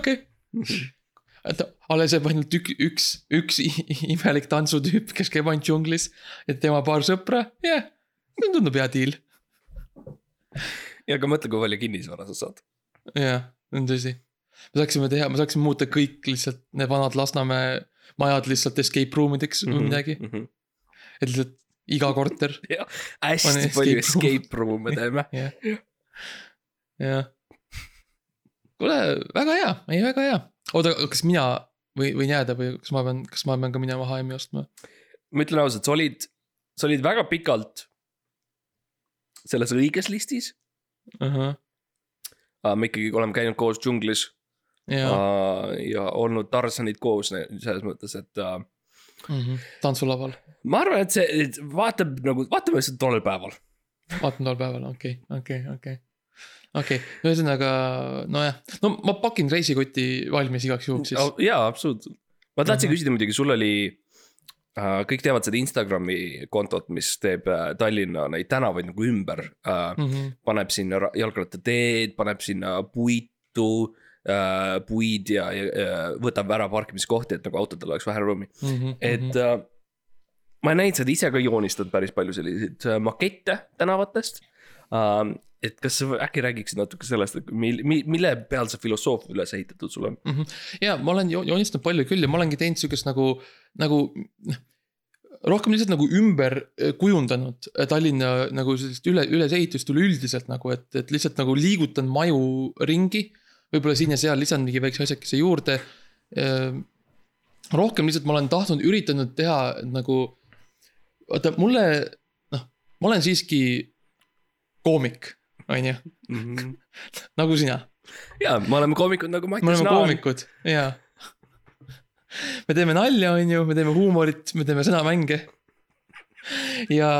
Okei. et alles jääb ainult ük, üks, üks imelik tantsutüüp, kes käib ainult džunglis ja tema paar sõpra, jah, see tundub hea deal. ja aga mõtle, kui palju kinnisvara sa saad. jah, see on tõsi. me saaksime teha, me saaksime muuta kõik lihtsalt need vanad Lasnamäe majad lihtsalt escape room ideks või midagi, et lihtsalt iga korter, hästi Pane palju escape room. escape room'e teeme. jah. jah. kuule, väga hea, ei väga hea. oota, kas mina või, võin jääda või kas ma pean, kas ma pean ka minema HM-i ostma? ma ütlen ausalt, sa olid, sa olid väga pikalt selles õiges listis. ahah, me ikkagi oleme käinud koos džunglis jaa, uh, ja olnud Tarzanid koos selles mõttes, et uh, tantsulaval, ma arvan, et see vaatab nagu, vaatame seda tollel päeval. vaatan tol päeval, okei, okei, okei. okei, ühesõnaga nojah, no ma pakin reisikoti valmis igaks juhuks siis. jaa, absoluutselt. ma tahtsin Mhm. küsida muidugi, sul oli uh,, kõik teavad seda Instagrami kontot, mis teeb uh, Tallinna neid tänavaid nagu ümber uh,. Mhm, paneb sinna ra- jalgrattateed, paneb sinna puitu äh,, puid ja, ja, ja võtab ära parkimiskohti, et nagu autodel oleks vähe ruumi, mhm, et äh,. ma näinud, sa oled ise ka joonistanud päris palju selliseid äh, makette tänavatest äh,. Et kas sa äkki räägiksid natuke sellest, et mil-, mille peal see filosoofia üles ehitatud sul on? ja ma olen jo- joonistanud palju küll ja ma olengi teinud siukest nagu, nagu noh. rohkem lihtsalt nagu ümber eh, kujundanud eh, Tallinna nagu sellist üle, ülesehitust üleüldiselt nagu, et, et lihtsalt nagu liigutan maju ringi. võib-olla siin ja seal lisan mingi väikse asjakese juurde. rohkem lihtsalt ma olen tahtnud, üritanud teha nagu, vaata mulle, noh, ma olen siiski koomik, on ju, nagu sina ja, me oleme koomikud nagu me Mattias oleme koomikud, jaa. me teeme nalja, on ju, me teeme huumorit, me teeme sõnamänge. ja.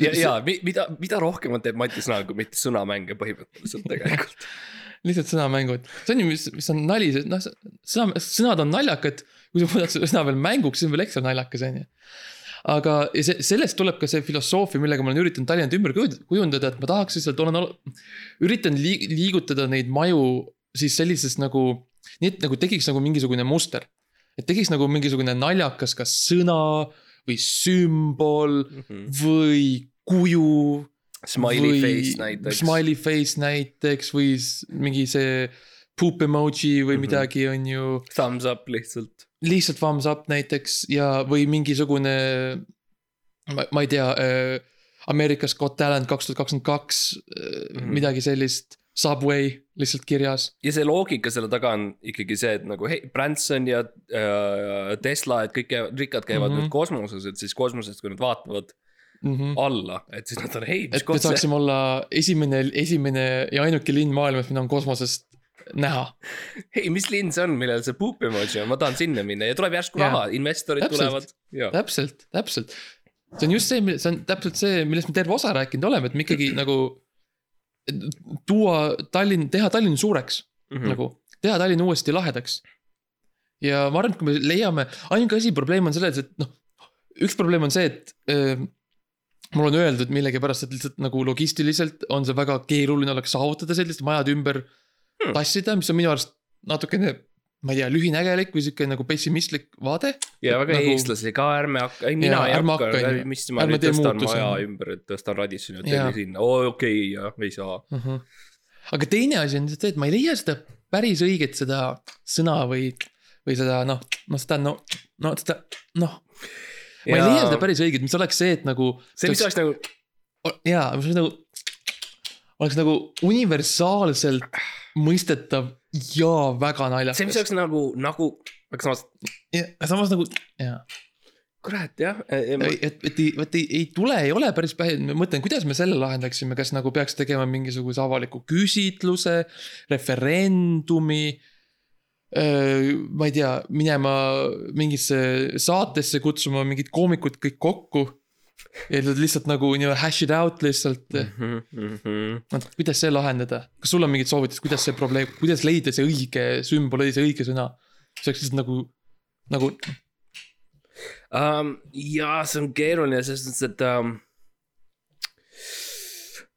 ja, ja mi- mida, mida rohkemat teeb Mattias Naan, kui mitte sõnamänge põhimõtteliselt tegelikult. lihtsalt sõnamängud, see on ju, mis, mis on nali, noh, sõna, sõnad on naljakad. kui sa muudad sõna veel mänguks, siis on veel ekstra naljakas, on ju. Aga see, sellest tuleb ka see filosoofia, millega ma olen üritanud Tallinnat ümber kuju- kujundada, et ma tahaks lihtsalt, olen, üritan liig-, liigutada neid maju siis sellises nagu, nii et nagu tekiks nagu mingisugune muster. et tekiks nagu mingisugune naljakas, kas sõna või sümbol või kuju Smiley või face näiteks. Smiley face näiteks või mingi see poop emoji või mm. -hmm. midagi, on ju. Thumbs up lihtsalt. Lihtsalt thumbs up näiteks ja, või mingisugune. ma, ei tea äh,, America's Got Talent kaks tuhat kakskümmend kaks, Mhm. midagi sellist. Subway lihtsalt kirjas. ja see loogika selle taga on ikkagi see, et nagu hei, Branson ja äh, Tesla, et kõik käivad, rikkad käivad mm. -hmm. nüüd kosmoses, et siis kosmosest, kui nad vaatavad Mm -hmm. alla, et siis nad on, hei, et me saaksime olla esimene, esimene ja ainuke linn maailmas, mida on kosmosest näha. hei, mis linn see on, millel see poop emoji on, ma tahan sinna minna ja tuleb järsku raha, investorid Täpselt. tulevad täpselt, täpselt. see on just see, see on täpselt see, millest me terve osa rääkinud oleme, et me ikkagi nagu. tuua Tallinn, teha Tallinn suureks mm. Mhm. nagu, teha Tallinn uuesti lahedaks. ja ma arvan, et kui me leiame, ainuke asi, probleem on selles, et noh, üks probleem on see, et äh, mul on öeldud millegipärast, et lihtsalt nagu logistiliselt on see väga keeruline oleks saavutada sellist majade ümber Hmm. tassida, mis on minu arust natukene, ma ei tea, lühinägelik või sihuke nagu pessimistlik vaade. ja väga nagu- eestlasi ka, ärme hakka, ei mina Jaa, ei hakka mis ma Ärme nüüd tõstan muutusi, maja ümber, et tõstan radissoni Jaa. hotelli sinna, oo okei okay,, jah, ei saa. uh. -huh. aga teine asi on see, et ma ei leia seda päris õiget seda sõna või, või seda noh, noh seda no, no seda noh. ma ei leia seda päris õiget, mis oleks see, et nagu. see, mis oleks nagu, jaa, mis oleks nagu, oleks nagu universaalselt mõistetav ja väga see, mis naljakas. oleks nagu, nagu, aga samas, samas nagu, jaa. kurat jah. et, et ei, vot ei, ei tule, ei ole päris pähe, ma mõtlen, kuidas me selle lahendaksime, kas nagu peaks tegema mingisuguse avaliku küsitluse, referendumi. ma ei tea, minema mingisse saatesse kutsuma mingid koomikud kõik kokku. Ja nad lihtsalt nagu nii-öelda hash it out lihtsalt mm., Mhm, kuidas see lahendada, kas sul on mingid soovitused, kuidas see probleem, kuidas leida see õige sümbol, see õige sõna? see oleks lihtsalt nagu, nagu um,. ja see on keeruline selles mõttes, et um,.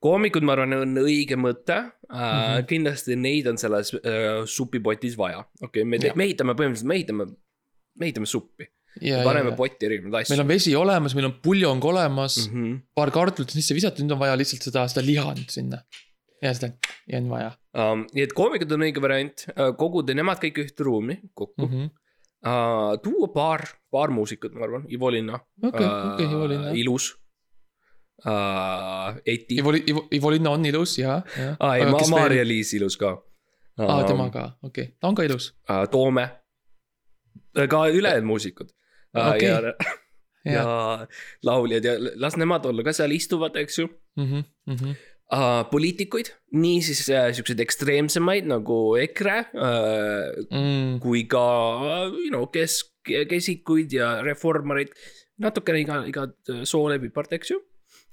koomikud, ma arvan, on õige mõte uh,. Mm. -hmm. kindlasti neid on selles uh, supipotis vaja, okei okay,, me, me ehitame põhimõtteliselt, me ehitame, me ehitame suppi. ja, paneme ja, potti erinevaid asju. meil on vesi olemas, meil on puljong olemas mm, mm. -hmm. paar kartulit sisse visata, nüüd on vaja lihtsalt seda, seda liha nüüd sinna. ja seda, ja on vaja um,. nii et koomikud on õige variant uh,, koguda nemad kõik ühte ruumi kokku mm. mm. -hmm. Uh, tuua paar, paar muusikut, ma arvan, Ivo Linna okei, okei, Ivo Linna. ilus uh,. Eti. Ivo, Ivo, Ivo Linna on ilus ja, ja. aa ei, Maarja-Liis ilus ka aa, tema ka, okei okay., ta on ka ilus. uh,. Toome. ka ülejäänud muusikud Okei. ja, ja, ja lauljad ja las nemad olla ka seal istuvad, eks ju mhm, mhm, uh,. poliitikuid, niisiis uh, siukseid ekstreemsemaid nagu EKRE uh, mm, kui ka you know, kesk, kesikuid ja reformareid. natukene iga, iga soolepipart, eks ju.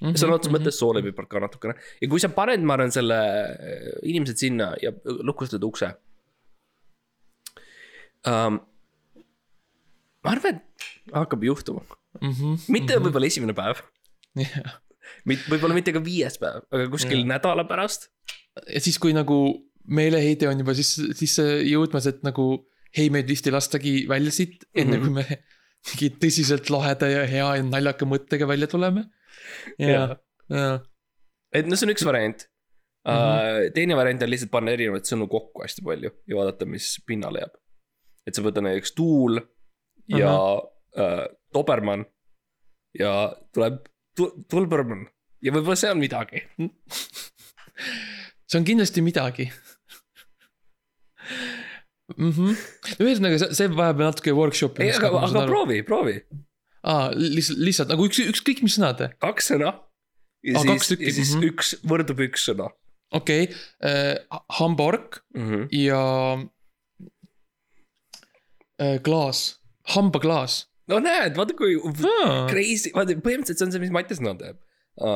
mhm, sõna otseses mõttes soolepipart ka natukene ja kui sa paned, ma arvan, selle äh, inimesed sinna ja lukustad ukse um,. Ma arvan, et hakkab juhtuma, mhm, mitte võib-olla esimene päev, jah, võib-olla mitte ka viies päev, aga kuskil Jah. nädala pärast. ja siis, kui nagu meeleheide on juba sisse, sisse jõudmas, et nagu ei, meid vist ei lastagi välja siit, enne Mhm. kui me mingi tõsiselt laheda ja hea ja naljaka mõttega välja tuleme. ja ja, et no see on üks variant uh,. Mhm. teine variant on lihtsalt panna erinevaid sõnu kokku hästi palju ja vaadata, mis pinnale jääb. et sa võtad näiteks tuul ja uh, Dobermann ja tuleb tu- Tulbermann ja võib-olla see on midagi. see on kindlasti midagi mm. -hmm. ühesõnaga, see, vajab natuke workshop'i ei, aga, aga. proovi, proovi, aa, lihtsalt, lihtsalt nagu üks, ükskõik mis sõnad, kaks sõna. ja Aa, siis ja siis mhm. üks võrdub üks sõna okei okay. äh,, hambaork mm. -hmm. ja äh, klaas, hambaklaas no näed, vaata kui ah,. crazy, vaata põhimõtteliselt see on see, mis Mattias Nõnd teeb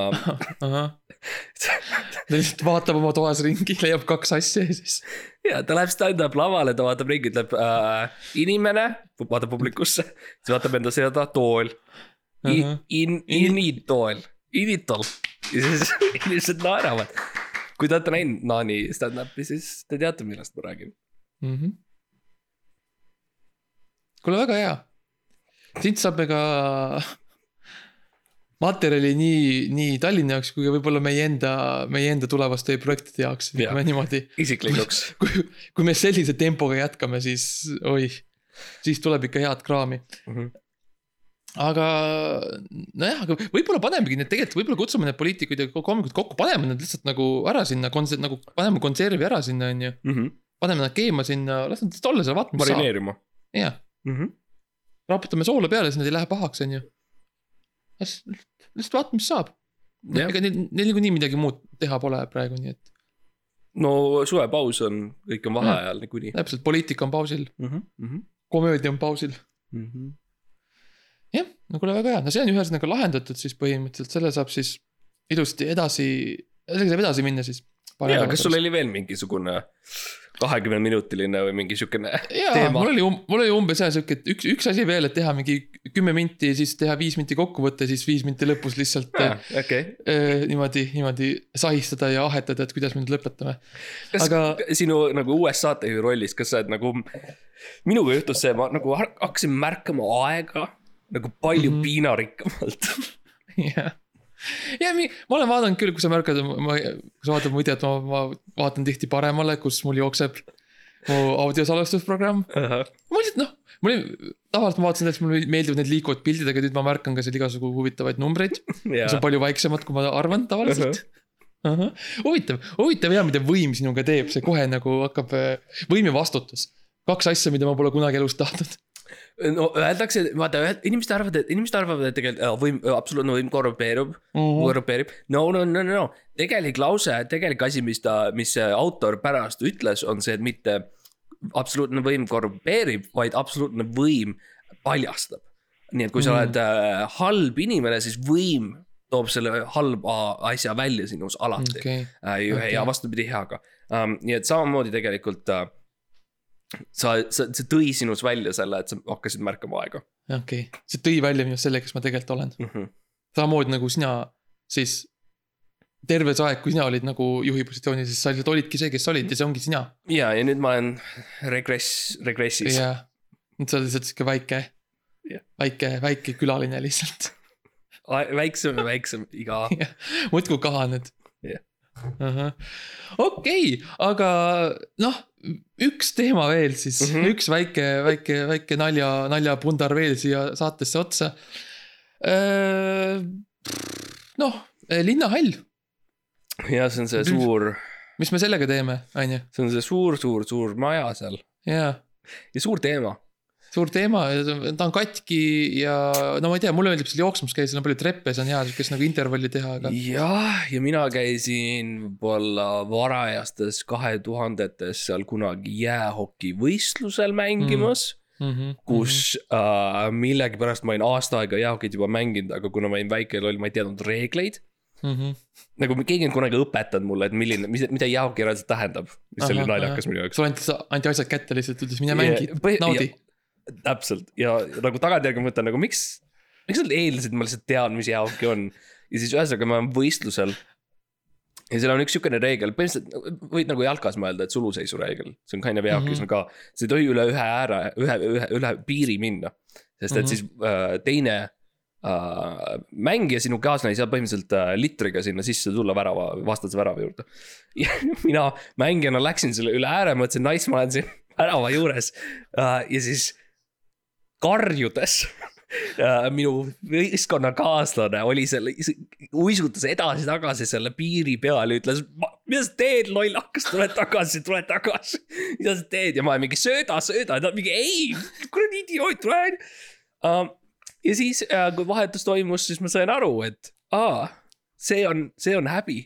ahah, ta lihtsalt vaatab oma toas ringi, leiab kaks asja ja siis ja ta läheb stand-up lavale, ta vaatab ringi, ütleb äh, inimene, vaatab publikusse, siis vaatab enda selja tool. Ahah. In, initool, initol ja siis inimesed naeravad. kui te olete näinud Naani stand-up'i, siis te teate, millest ma räägin. mm. -hmm. kuule, väga hea. siit saab ka materjali nii, nii Tallinna jaoks kui ka võib-olla meie enda, meie enda tulevaste projektide jaoks, Jaa. ütleme niimoodi. isiklikuks. kui, kui me sellise tempoga jätkame, siis oih, siis tuleb ikka head kraami. Mhm. aga nojah, aga võib-olla panemegi need tegelikult, võib-olla kutsume need poliitikud ja koomikud kokku, paneme nad lihtsalt nagu ära sinna, nagu paneme konservi ära sinna, on ju. paneme nad keema sinna, las nad olla seal, vaatame, mis saab. marineerima. jah, raputame soola peale, siis nad ei lähe pahaks, on ju. lihtsalt vaatame, mis saab. Ega neil, neil niikuinii midagi muud teha pole praegu, nii et no suvepaus on, kõik on vaheajal niikuinii. täpselt, poliitika on pausil, Mhm, komöödia on pausil. jah, no kuule, väga hea, no see on ühesõnaga lahendatud siis põhimõtteliselt, selle saab siis ilusti edasi, sellega saab edasi minna siis. ja, kas sul oli veel mingisugune kahekümne minutiline või mingi siukene jaa, teema? mul oli, mul oli umbes jah sihuke, et üks, üks asi veel, et teha mingi kümme minti, siis teha viis minti kokkuvõte, siis viis minti lõpus lihtsalt äh, okei, äh, niimoodi, niimoodi sahistada ja ahetada, et kuidas me nüüd lõpetame. kas Aga- sinu nagu uues saatejuhi rollis, kas sa oled nagu, minuga juhtus see, ma nagu hakkasin märkama aega nagu palju mm. -hmm. piinarikkamalt. jah, ja mi-, ma olen vaadanud küll, kui sa märkad, ma, kui sa vaatad mu videot, ma, ma vaatan tihti paremale, kus mul jookseb mu audiosalvestusprogramm. ma lihtsalt noh, mul oli, tavaliselt ma vaatasin, et mulle meeldivad need liikuvad pildid, aga nüüd ma märkan ka seal igasugu huvitavaid numbreid, mis on palju väiksemad, kui ma arvan tavaliselt. huvitav, huvitav ja mida võim sinuga teeb, see kohe nagu hakkab, võim ja vastutus. kaks asja, mida ma pole kunagi elus tahtnud. No öeldakse, vaata, inimesed arvavad, et inimesed arvavad, et tegelikult äh, võim, absoluutne võim korrumpeerub, Mhm. korrumpeerib. no, no, no, no, tegelik lause, tegelik asi, mis ta, mis see autor pärast ütles, on see, et mitte absoluutne võim korrumpeerib, vaid absoluutne võim paljastab. nii et kui sa Mhm. oled äh, halb inimene, siis võim toob selle halba asja välja sinus alati okei, äh, ja, ja vastupidi heaga um,. nii et samamoodi tegelikult uh, sa, sa, see tõi sinus välja selle, et sa hakkasid märkama aega okei, see tõi välja minust selle, kes ma tegelikult olen. mm. -hmm. samamoodi nagu sina siis. terve see aeg, kui sina olid nagu juhi positsioonis, siis sa lihtsalt olidki see, kes sa olid ja see ongi sina. ja, ja nüüd ma olen regress, regressis. ja, nüüd sa oled lihtsalt sihuke väike Jah. väike, väike külaline lihtsalt. väiksem ja väiksem iga. muudkui kahaned Jah.. okei, aga noh, üks teema veel siis mm. -hmm. üks väike, väike, väike nalja, naljapundar veel siia saatesse otsa. noh, linnahall, ja see on see suur, mis me sellega teeme, on ju, see on see suur, suur, suur maja seal ja suur teema. Suur teema, ta on katki ja no ma ei tea, mulle meeldib seal jooksmas käia, seal on palju treppe, see on hea siukest nagu intervalli teha, aga jah, ja mina käisin võib-olla varajastes kahe tuhandetes seal kunagi jäähokivõistlusel mängimas mm. mm -hmm, kus äh, millegipärast ma olin aasta aega jäähokit juba mänginud, aga kuna ma olin väike loll, ma ei teadnud reegleid. mm. -hmm. nagu keegi on kunagi õpetanud mulle, et milline, mis, mida reaalselt tähendab. mis oli Ahah, naljakas minu jaoks. sulle anti, anti asjad kätte lihtsalt, ütles mine mängi naudi. Täpselt ja nagu tagantjärgi mõtlen nagu miks, miks nad eeldasid, ma lihtsalt tean, mis jäähoki on. ja siis ühesõnaga ma olen võistlusel. ja seal on üks sihukene reegel, põhimõtteliselt võid nagu jalkas mõelda, et suluseisu reegel, see on kind of jäähokis Mhm. on ka. sa ei tohi üle ühe ääre, ühe, ühe, üle piiri minna. sest et Mhm. siis äh, teine äh, mängija, sinu kaaslane ei saa põhimõtteliselt äh, litriga sinna sisse tulla värava, vastase värava juurde. ja mina mängijana läksin selle üle ääre, mõtlesin, nice, ma olen siin värava juures äh, ja siis karjudes minu võistkonnakaaslane oli selle, uisutas edasi-tagasi selle piiri peal ja ütles, mida sa teed, lollakas, tule tagasi, tule tagasi. mida sa teed ja ma mingi sööda, sööda ta mingi ei, kuradi idioot, tule uh,. ja siis uh,, kui vahetus toimus, siis ma sain aru, et aa, see on, see on häbi.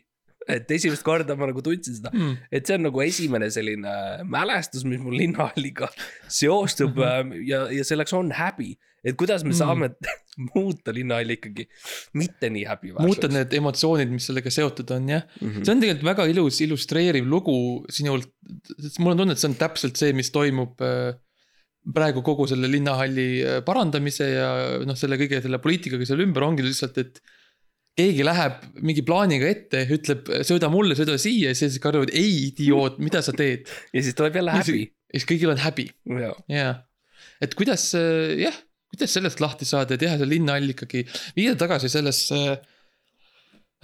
Et esimest korda ma nagu tundsin seda Mm. et see on nagu esimene selline mälestus, mis mul linnahalliga seostub mm -hmm. ja, ja selleks on häbi. et kuidas me Mhm. saame muuta linnahalli ikkagi mitte nii häbiväärseks. muuta need emotsioonid, mis sellega seotud on, jah. mm. -hmm. see on tegelikult väga ilus illustreeriv lugu sinult. mul on tunne, et see on täpselt see, mis toimub äh, praegu kogu selle linnahalli äh, parandamise ja noh, selle kõige selle poliitikaga seal ümber ongi lihtsalt, et keegi läheb mingi plaaniga ette, ütleb sööda mulle, sööda siia ja siis karjuvad ei, idioot, mida sa teed. ja siis tuleb jälle häbi. ja siis kõigil on häbi jaa, et kuidas, jah, kuidas sellest lahti saada ja teha see linnahall ikkagi, viia tagasi sellesse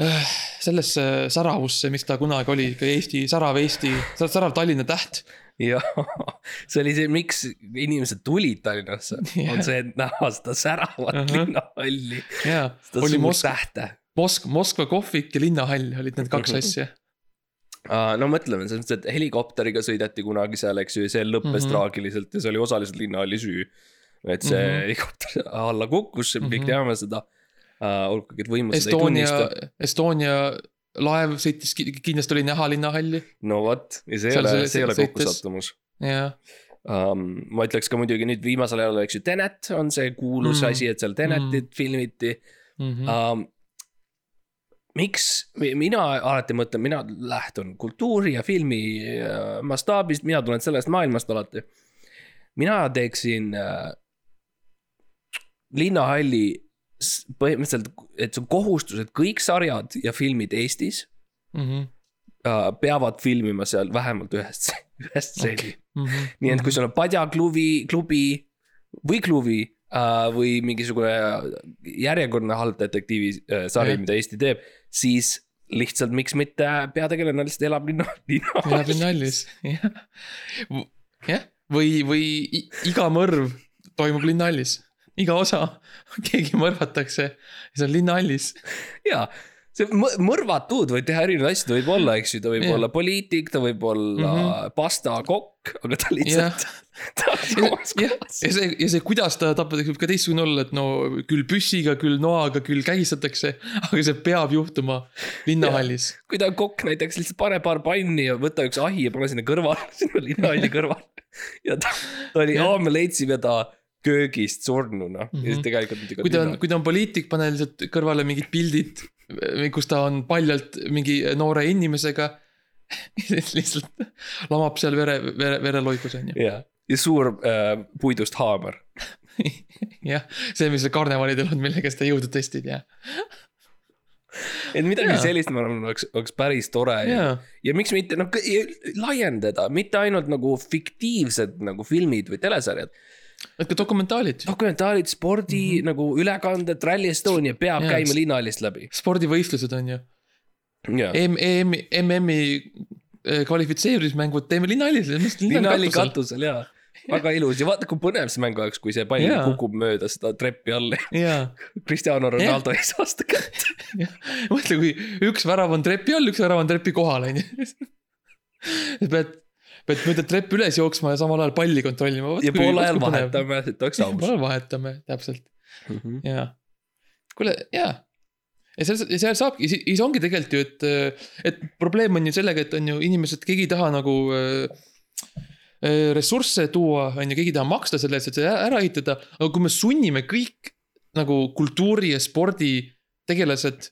äh, sellesse säravusse, mis ta kunagi oli, ikka Eesti, särav Eesti, särav Tallinna täht. ja see oli see, miks inimesed tulid Tallinnasse Jah. on see, et näha seda säravat Ahah. linnahalli, jaa, seda oli suurt Moskva, tähte. Mosk-, Moskva kohvik ja linnahall olid need kaks asja. no mõtleme, selles mõttes, et helikopteriga sõideti kunagi seal, eks ju, ja see lõppes mm Mhm. -hmm. traagiliselt ja see oli osaliselt linnahalli süü. et see mm Mhm. -hmm. helikopter alla kukkus, me kõik Mhm. teame seda uh,. olgugi, et võimud seda ei Estonia tunnista., Estonia laev sõitis, kindlasti oli näha linnahalli, no vot, ja see ei ole, see- ei ole kokkusattumus jah. um,. ma ütleks ka muidugi nüüd viimasel ajal, eks ju, Tenet on see kuulus Mhm. mm. asi, et seal Tenetit mm. filmiti Mhm. um,. miks, mina alati mõtlen, mina lähtun kultuuri ja filmi äh, mastaabist, mina tulen sellest maailmast alati. mina teeksin äh, linnahalli põhimõtteliselt, et see on kohustus, et kõik sarjad ja filmid Eestis Mhm. äh, peavad filmima seal vähemalt ühest, ühest stseeni Mhm. nii et kui sul on padjaklubi, klubi või klubi või mingisugune järjekordne halb detektiivi äh, sari, mida Eesti teeb, siis lihtsalt miks mitte peategelane lihtsalt elab linna, elab linna. linnaallis, jah. jah, või, või iga mõrv toimub linnahallis, iga osa, keegi mõrvatakse ja see on linnahallis. jaa, see mõ- mõrvatud võib teha erinevaid asju, ta võib olla, eks ju, ta võib Jah. olla poliitik, ta võib olla mm Mhm. -hmm. pastakokk, aga ta lihtsalt. ta on samas kohas. ja see, ja see, kuidas ta tapetakse, võib ka teistsugune olla, et no küll püssiga, küll noaga, küll kägistatakse, aga see peab juhtuma linnahallis. kui ta on kokk näiteks, lihtsalt pane paar panni ja võta üks ahi ja pane sinna kõrvale, sinna linnahalli kõrvale. ja ta, ta oli, Jah. aa, me leidsime ta köögist surnuna mm -hmm. ja Mhm. siis tegelikult muidugi. kui ta on, kui ta on poliitik, pane lihtsalt kõrvale mingid pildid, kus ta on paljalt mingi noore inimesega. lihtsalt lamab seal vere, vere, vereloigus on ju. jah, ja suur äh, puidust haamer. jah, see, mis karnevalidel on, millega seda jõudu testid ja. et midagi Jaa. sellist, ma arvan, oleks, oleks päris tore ja, jaa, ja miks mitte noh, laiendada, mitte ainult nagu fiktiivsed nagu filmid või telesarjad. Et ka dokumentaalid, dokumentaalid, spordi mm -hmm. nagu ülekanded, Rally Estonia peab ja, käima linnahallist läbi. spordivõistlused on ju. EM, EM, MM-i eh, kvalifitseerimismängud teeme linnahallis. linnahalli katusel jaa, väga ilus ja vaata, kui põnev see mäng oleks, kui see pall Jaa. kukub mööda seda treppi alla jaa, Cristiano Ronaldo ei saa seda kätte. mõtle, kui üks värav on trepi all, üks värav on trepi kohal, on ju. pead, pead mööda treppi üles jooksma ja samal ajal palli kontrollima. ja pool ajal. vahetame, et oleks aus. pool ajal vahetame, täpselt, Mhm. jaa. kuule, jaa. ja seal, seal saabki, siis ongi tegelikult ju, et, et probleem on ju sellega, et on ju inimesed, keegi ei taha nagu äh, äh, ressursse tuua, on ju, keegi ei taha maksta selle eest, et see ära ehitada, aga kui me sunnime kõik nagu kultuuri ja spordi tegelased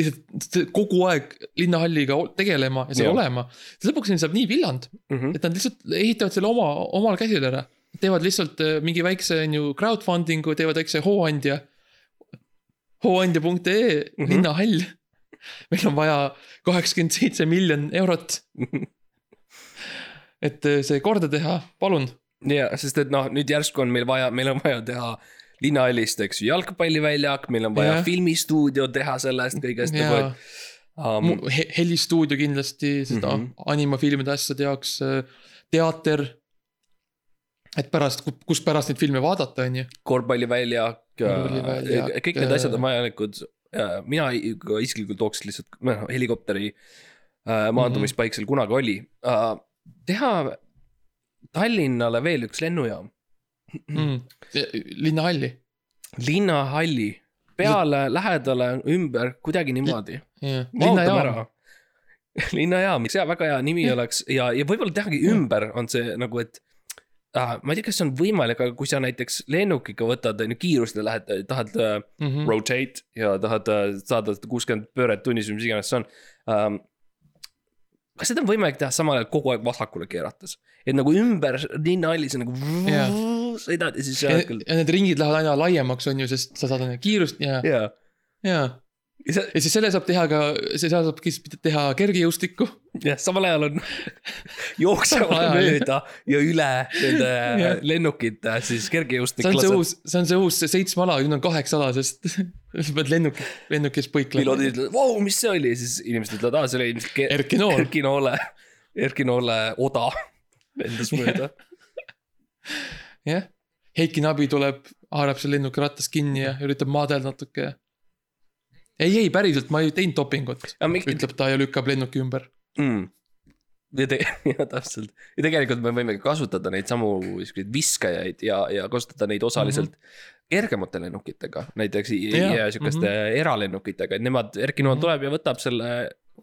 lihtsalt kogu aeg linnahalliga tegelema ja seal Jah. olema, lõpuks neil saab nii villand, Mhm. et nad lihtsalt ehitavad selle oma, omal käsil ära. teevad lihtsalt äh, mingi väikse, on ju, crowdfunding'u, teevad väikse hooandja. hooandja.ee mm. -hmm. linnahall. meil on vaja kaheksakümmend seitse miljon eurot. et äh, see korda teha, palun. ja, sest et noh, nüüd järsku on meil vaja, meil on vaja teha linnahallist, eks ju, jalgpalliväljak, meil on vaja Jah. filmistuudio teha sellest kõigest nagu, ja et um,. he- helistuudio kindlasti, sest mm. -hmm. animafilmide asjade jaoks, teater. et pärast, kus pärast neid filme vaadata, on ju. korvpalliväljak, Korvpalliväljak, kõik need asjad on äh, vajalikud. mina isiklikult tooks lihtsalt, noh helikopteri äh, maandumispaik seal kunagi oli teha Tallinnale veel üks lennujaam, mm.. linnahalli, linnahalli peale, lähedale, ümber, kuidagi niimoodi. jah. linnajaam see väga hea nimi Jah. oleks ja, ja võib-olla tehagi ümber on see nagu, et äh,. ma ei tea, kas see on võimalik, aga kui sa näiteks lennukiga võtad, on ju kiirust ja lähed, tahad äh, Mhm. rotate ja tahad äh, saada kuuskümmend pööret tunnis või mis iganes see on um,. kas seda on võimalik teha samal ajal kogu aeg vasakule keerates, et nagu ümber linnahallis on nagu Jaa. Sõidad ja siis ja, ja need ringid lähevad aina laiemaks, on ju, sest sa saad aina kiirust ja, jaa. ja. ja sa, ja siis selle saab teha ka, seal saab teha kergejõustikku. jah, samal ajal on jooksevad mööda ja üle nende lennukite siis see on see kergejõustiklased. uus, see on see uus see seitsme ala, nüüd on kaheksa ala, sest sa pead lennuk, lennukis põiklema. piloodid ütlevad, vau, mis see oli, siis inimesed ütlevad, aa, see oli ilmselt Erki Nool, Erki Noole, Erki Noole oda lendas mööda. jah. Heiki Nabi tuleb, haarab seal lennuki rattast kinni ja üritab maadelda natuke. ei, ei päriselt, ma ei teinud dopingut, ütleb ta ja lükkab lennuki ümber. mm.. ja te-, jah täpselt ja tegelikult me võime kasutada neid samu siukseid viskajaid ja, ja kasutada neid osaliselt mm -hmm. kergemate lennukitega, näiteks Jah, ja siukeste mm -hmm. eralennukitega, et nemad, Erki Nool Mhm. tuleb ja võtab selle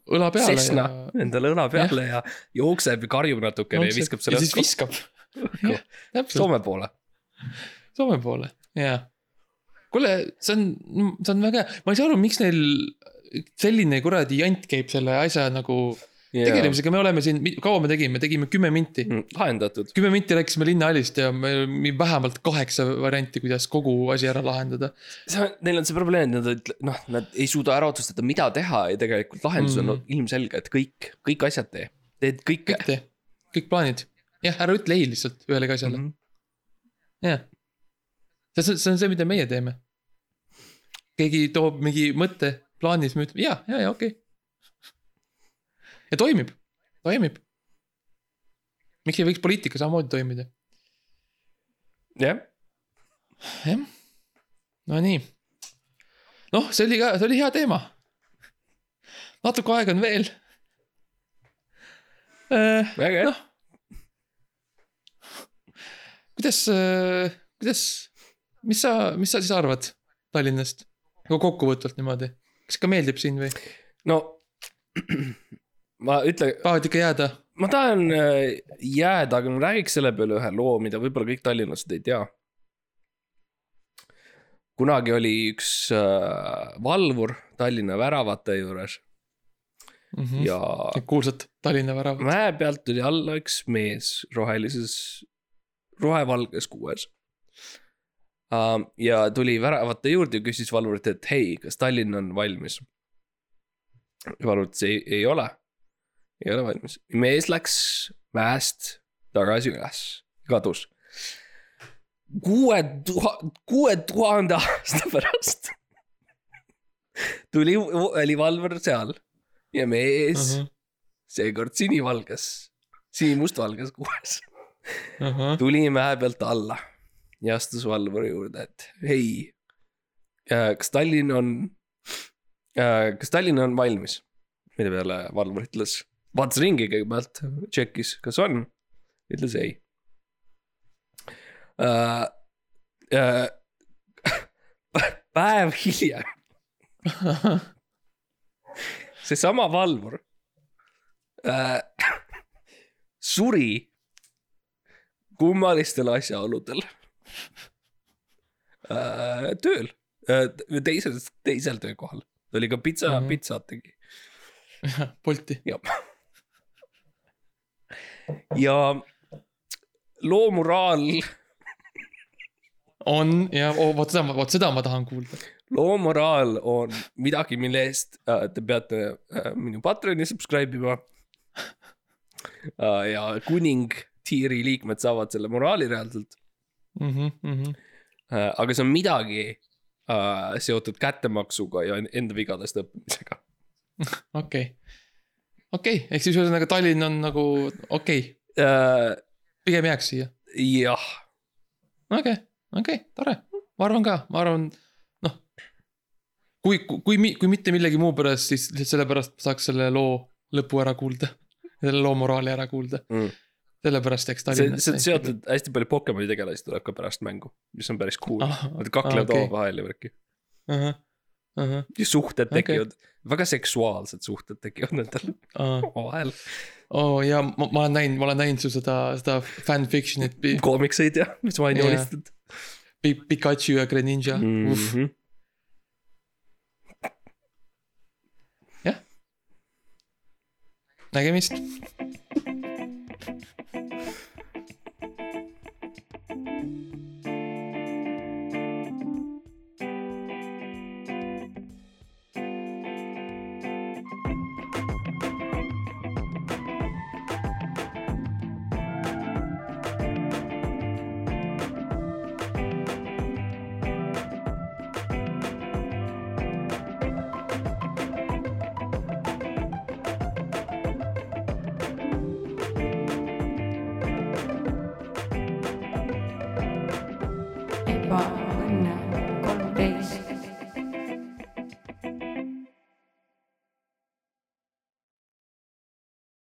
õla peale Cessna ja endale õla peale ja jookseb ja karjub natukene ja viskab selle ja siis viskab. jah, täpselt, Soome poole. Soome poole, jaa. kuule, see on, see on väga hea, ma ei saa aru, miks neil selline kuradi jant käib selle asja nagu tegelemisega, me oleme siin, kaua me tegime, tegime kümme minti. Mm, lahendatud. kümme minti rääkisime linnahallist ja meil oli vähemalt kaheksa varianti, kuidas kogu asi ära lahendada. see on, neil on see probleem, et nad noh, nad ei suuda ära otsustada, mida teha ja tegelikult lahendus on Mhm. ilmselge, et kõik, kõik asjad tee. teed kõike kõik tee, kõik plaanid. jah, ära ütle ei lihtsalt ühelegi asjale, mm. -hmm. jah. see on, see on see, mida meie teeme. keegi toob mingi mõtte plaani, siis me ütleme ja, ja, ja okei okay.. ja toimib, toimib. miks ei võiks poliitika samamoodi toimida? jah, jah, Nonii. noh, see oli ka, see oli hea teema. natuke aega on veel. väga hea noh, kuidas, kuidas, mis sa, mis sa siis arvad Tallinnast? nagu kokkuvõtvalt niimoodi, kas ikka meeldib siin või no ma ütlen, tahad ikka jääda? ma tahan äh, jääda, aga ma räägiks selle peale ühe loo, mida võib-olla kõik tallinlased ei tea. kunagi oli üks äh, valvur Tallinna väravate juures Mhm. ja kuulsad Tallinna väravad. mäe pealt tuli alla üks mees rohelises, rohevalges kuues uh,. ja tuli väravate juurde ja küsis valvurilt, et hei, kas Tallinn on valmis? valvur ütles ei, ei ole, ei ole valmis. mees läks mäest tagasi üles, kadus. kuue tuhande, kuue tuhande aasta pärast tuli, oli valvur seal ja mees uh -huh. seekord sinivalges, sinimustvalges kuues, tuli mäe pealt alla ja astus valvuri juurde, et hei, kas Tallinn on, kas Tallinn on valmis? mille peale valvur ütles, vaatas ringi kõigepealt, tšekkis, kas on, ütles ei uh,. Uh, päev hiljem seesama valvur äh, suri kummalistel asjaoludel äh, tööl äh,, teisel, teisel töökohal. ta oli ka pitsa mm. -hmm. pitsat tegi Bolti. ja. ja loo moraal, on ja oh, vot seda, vot seda ma tahan kuulda. loo moraal on midagi, mille eest äh, te peate äh, minu Patreoni subscribe ima äh,. ja kuning tiiri liikmed saavad selle moraali reaalselt Mhm, äh,. aga see on midagi äh, seotud kättemaksuga ja enda vigadest õppimisega. okei, okei, ehk siis ühesõnaga Tallinn on nagu okei okay., Äh, pigem jääks siia. jah, okei okay,, okei okay,, tore, ma arvan ka, ma arvan, noh. kui, kui, kui, kui mitte millegi muu pärast, siis lihtsalt sellepärast saaks selle loo lõpu ära kuulda. selle loo moraali ära kuulda, mm. Sellepärast jääks see, Tallinnasse. see on seotud hästi palju Pokemoni tegelasi tuleb ka pärast mängu, mis on päris cool Ah, Nad kaklevad ah, okei. omavahel ja värki ahah, ahah, ja suhted Okei. tekivad okay., väga seksuaalsed suhted tekivad nendel omavahel. oo ja ma, ma olen näinud, ma olen näinud su seda, seda fanfiction'it koomikseid ja, mis ma olen Jaa. joonistanud Pi- Pikachu ja Greninja mm., mm. uff, -hmm. nägemist.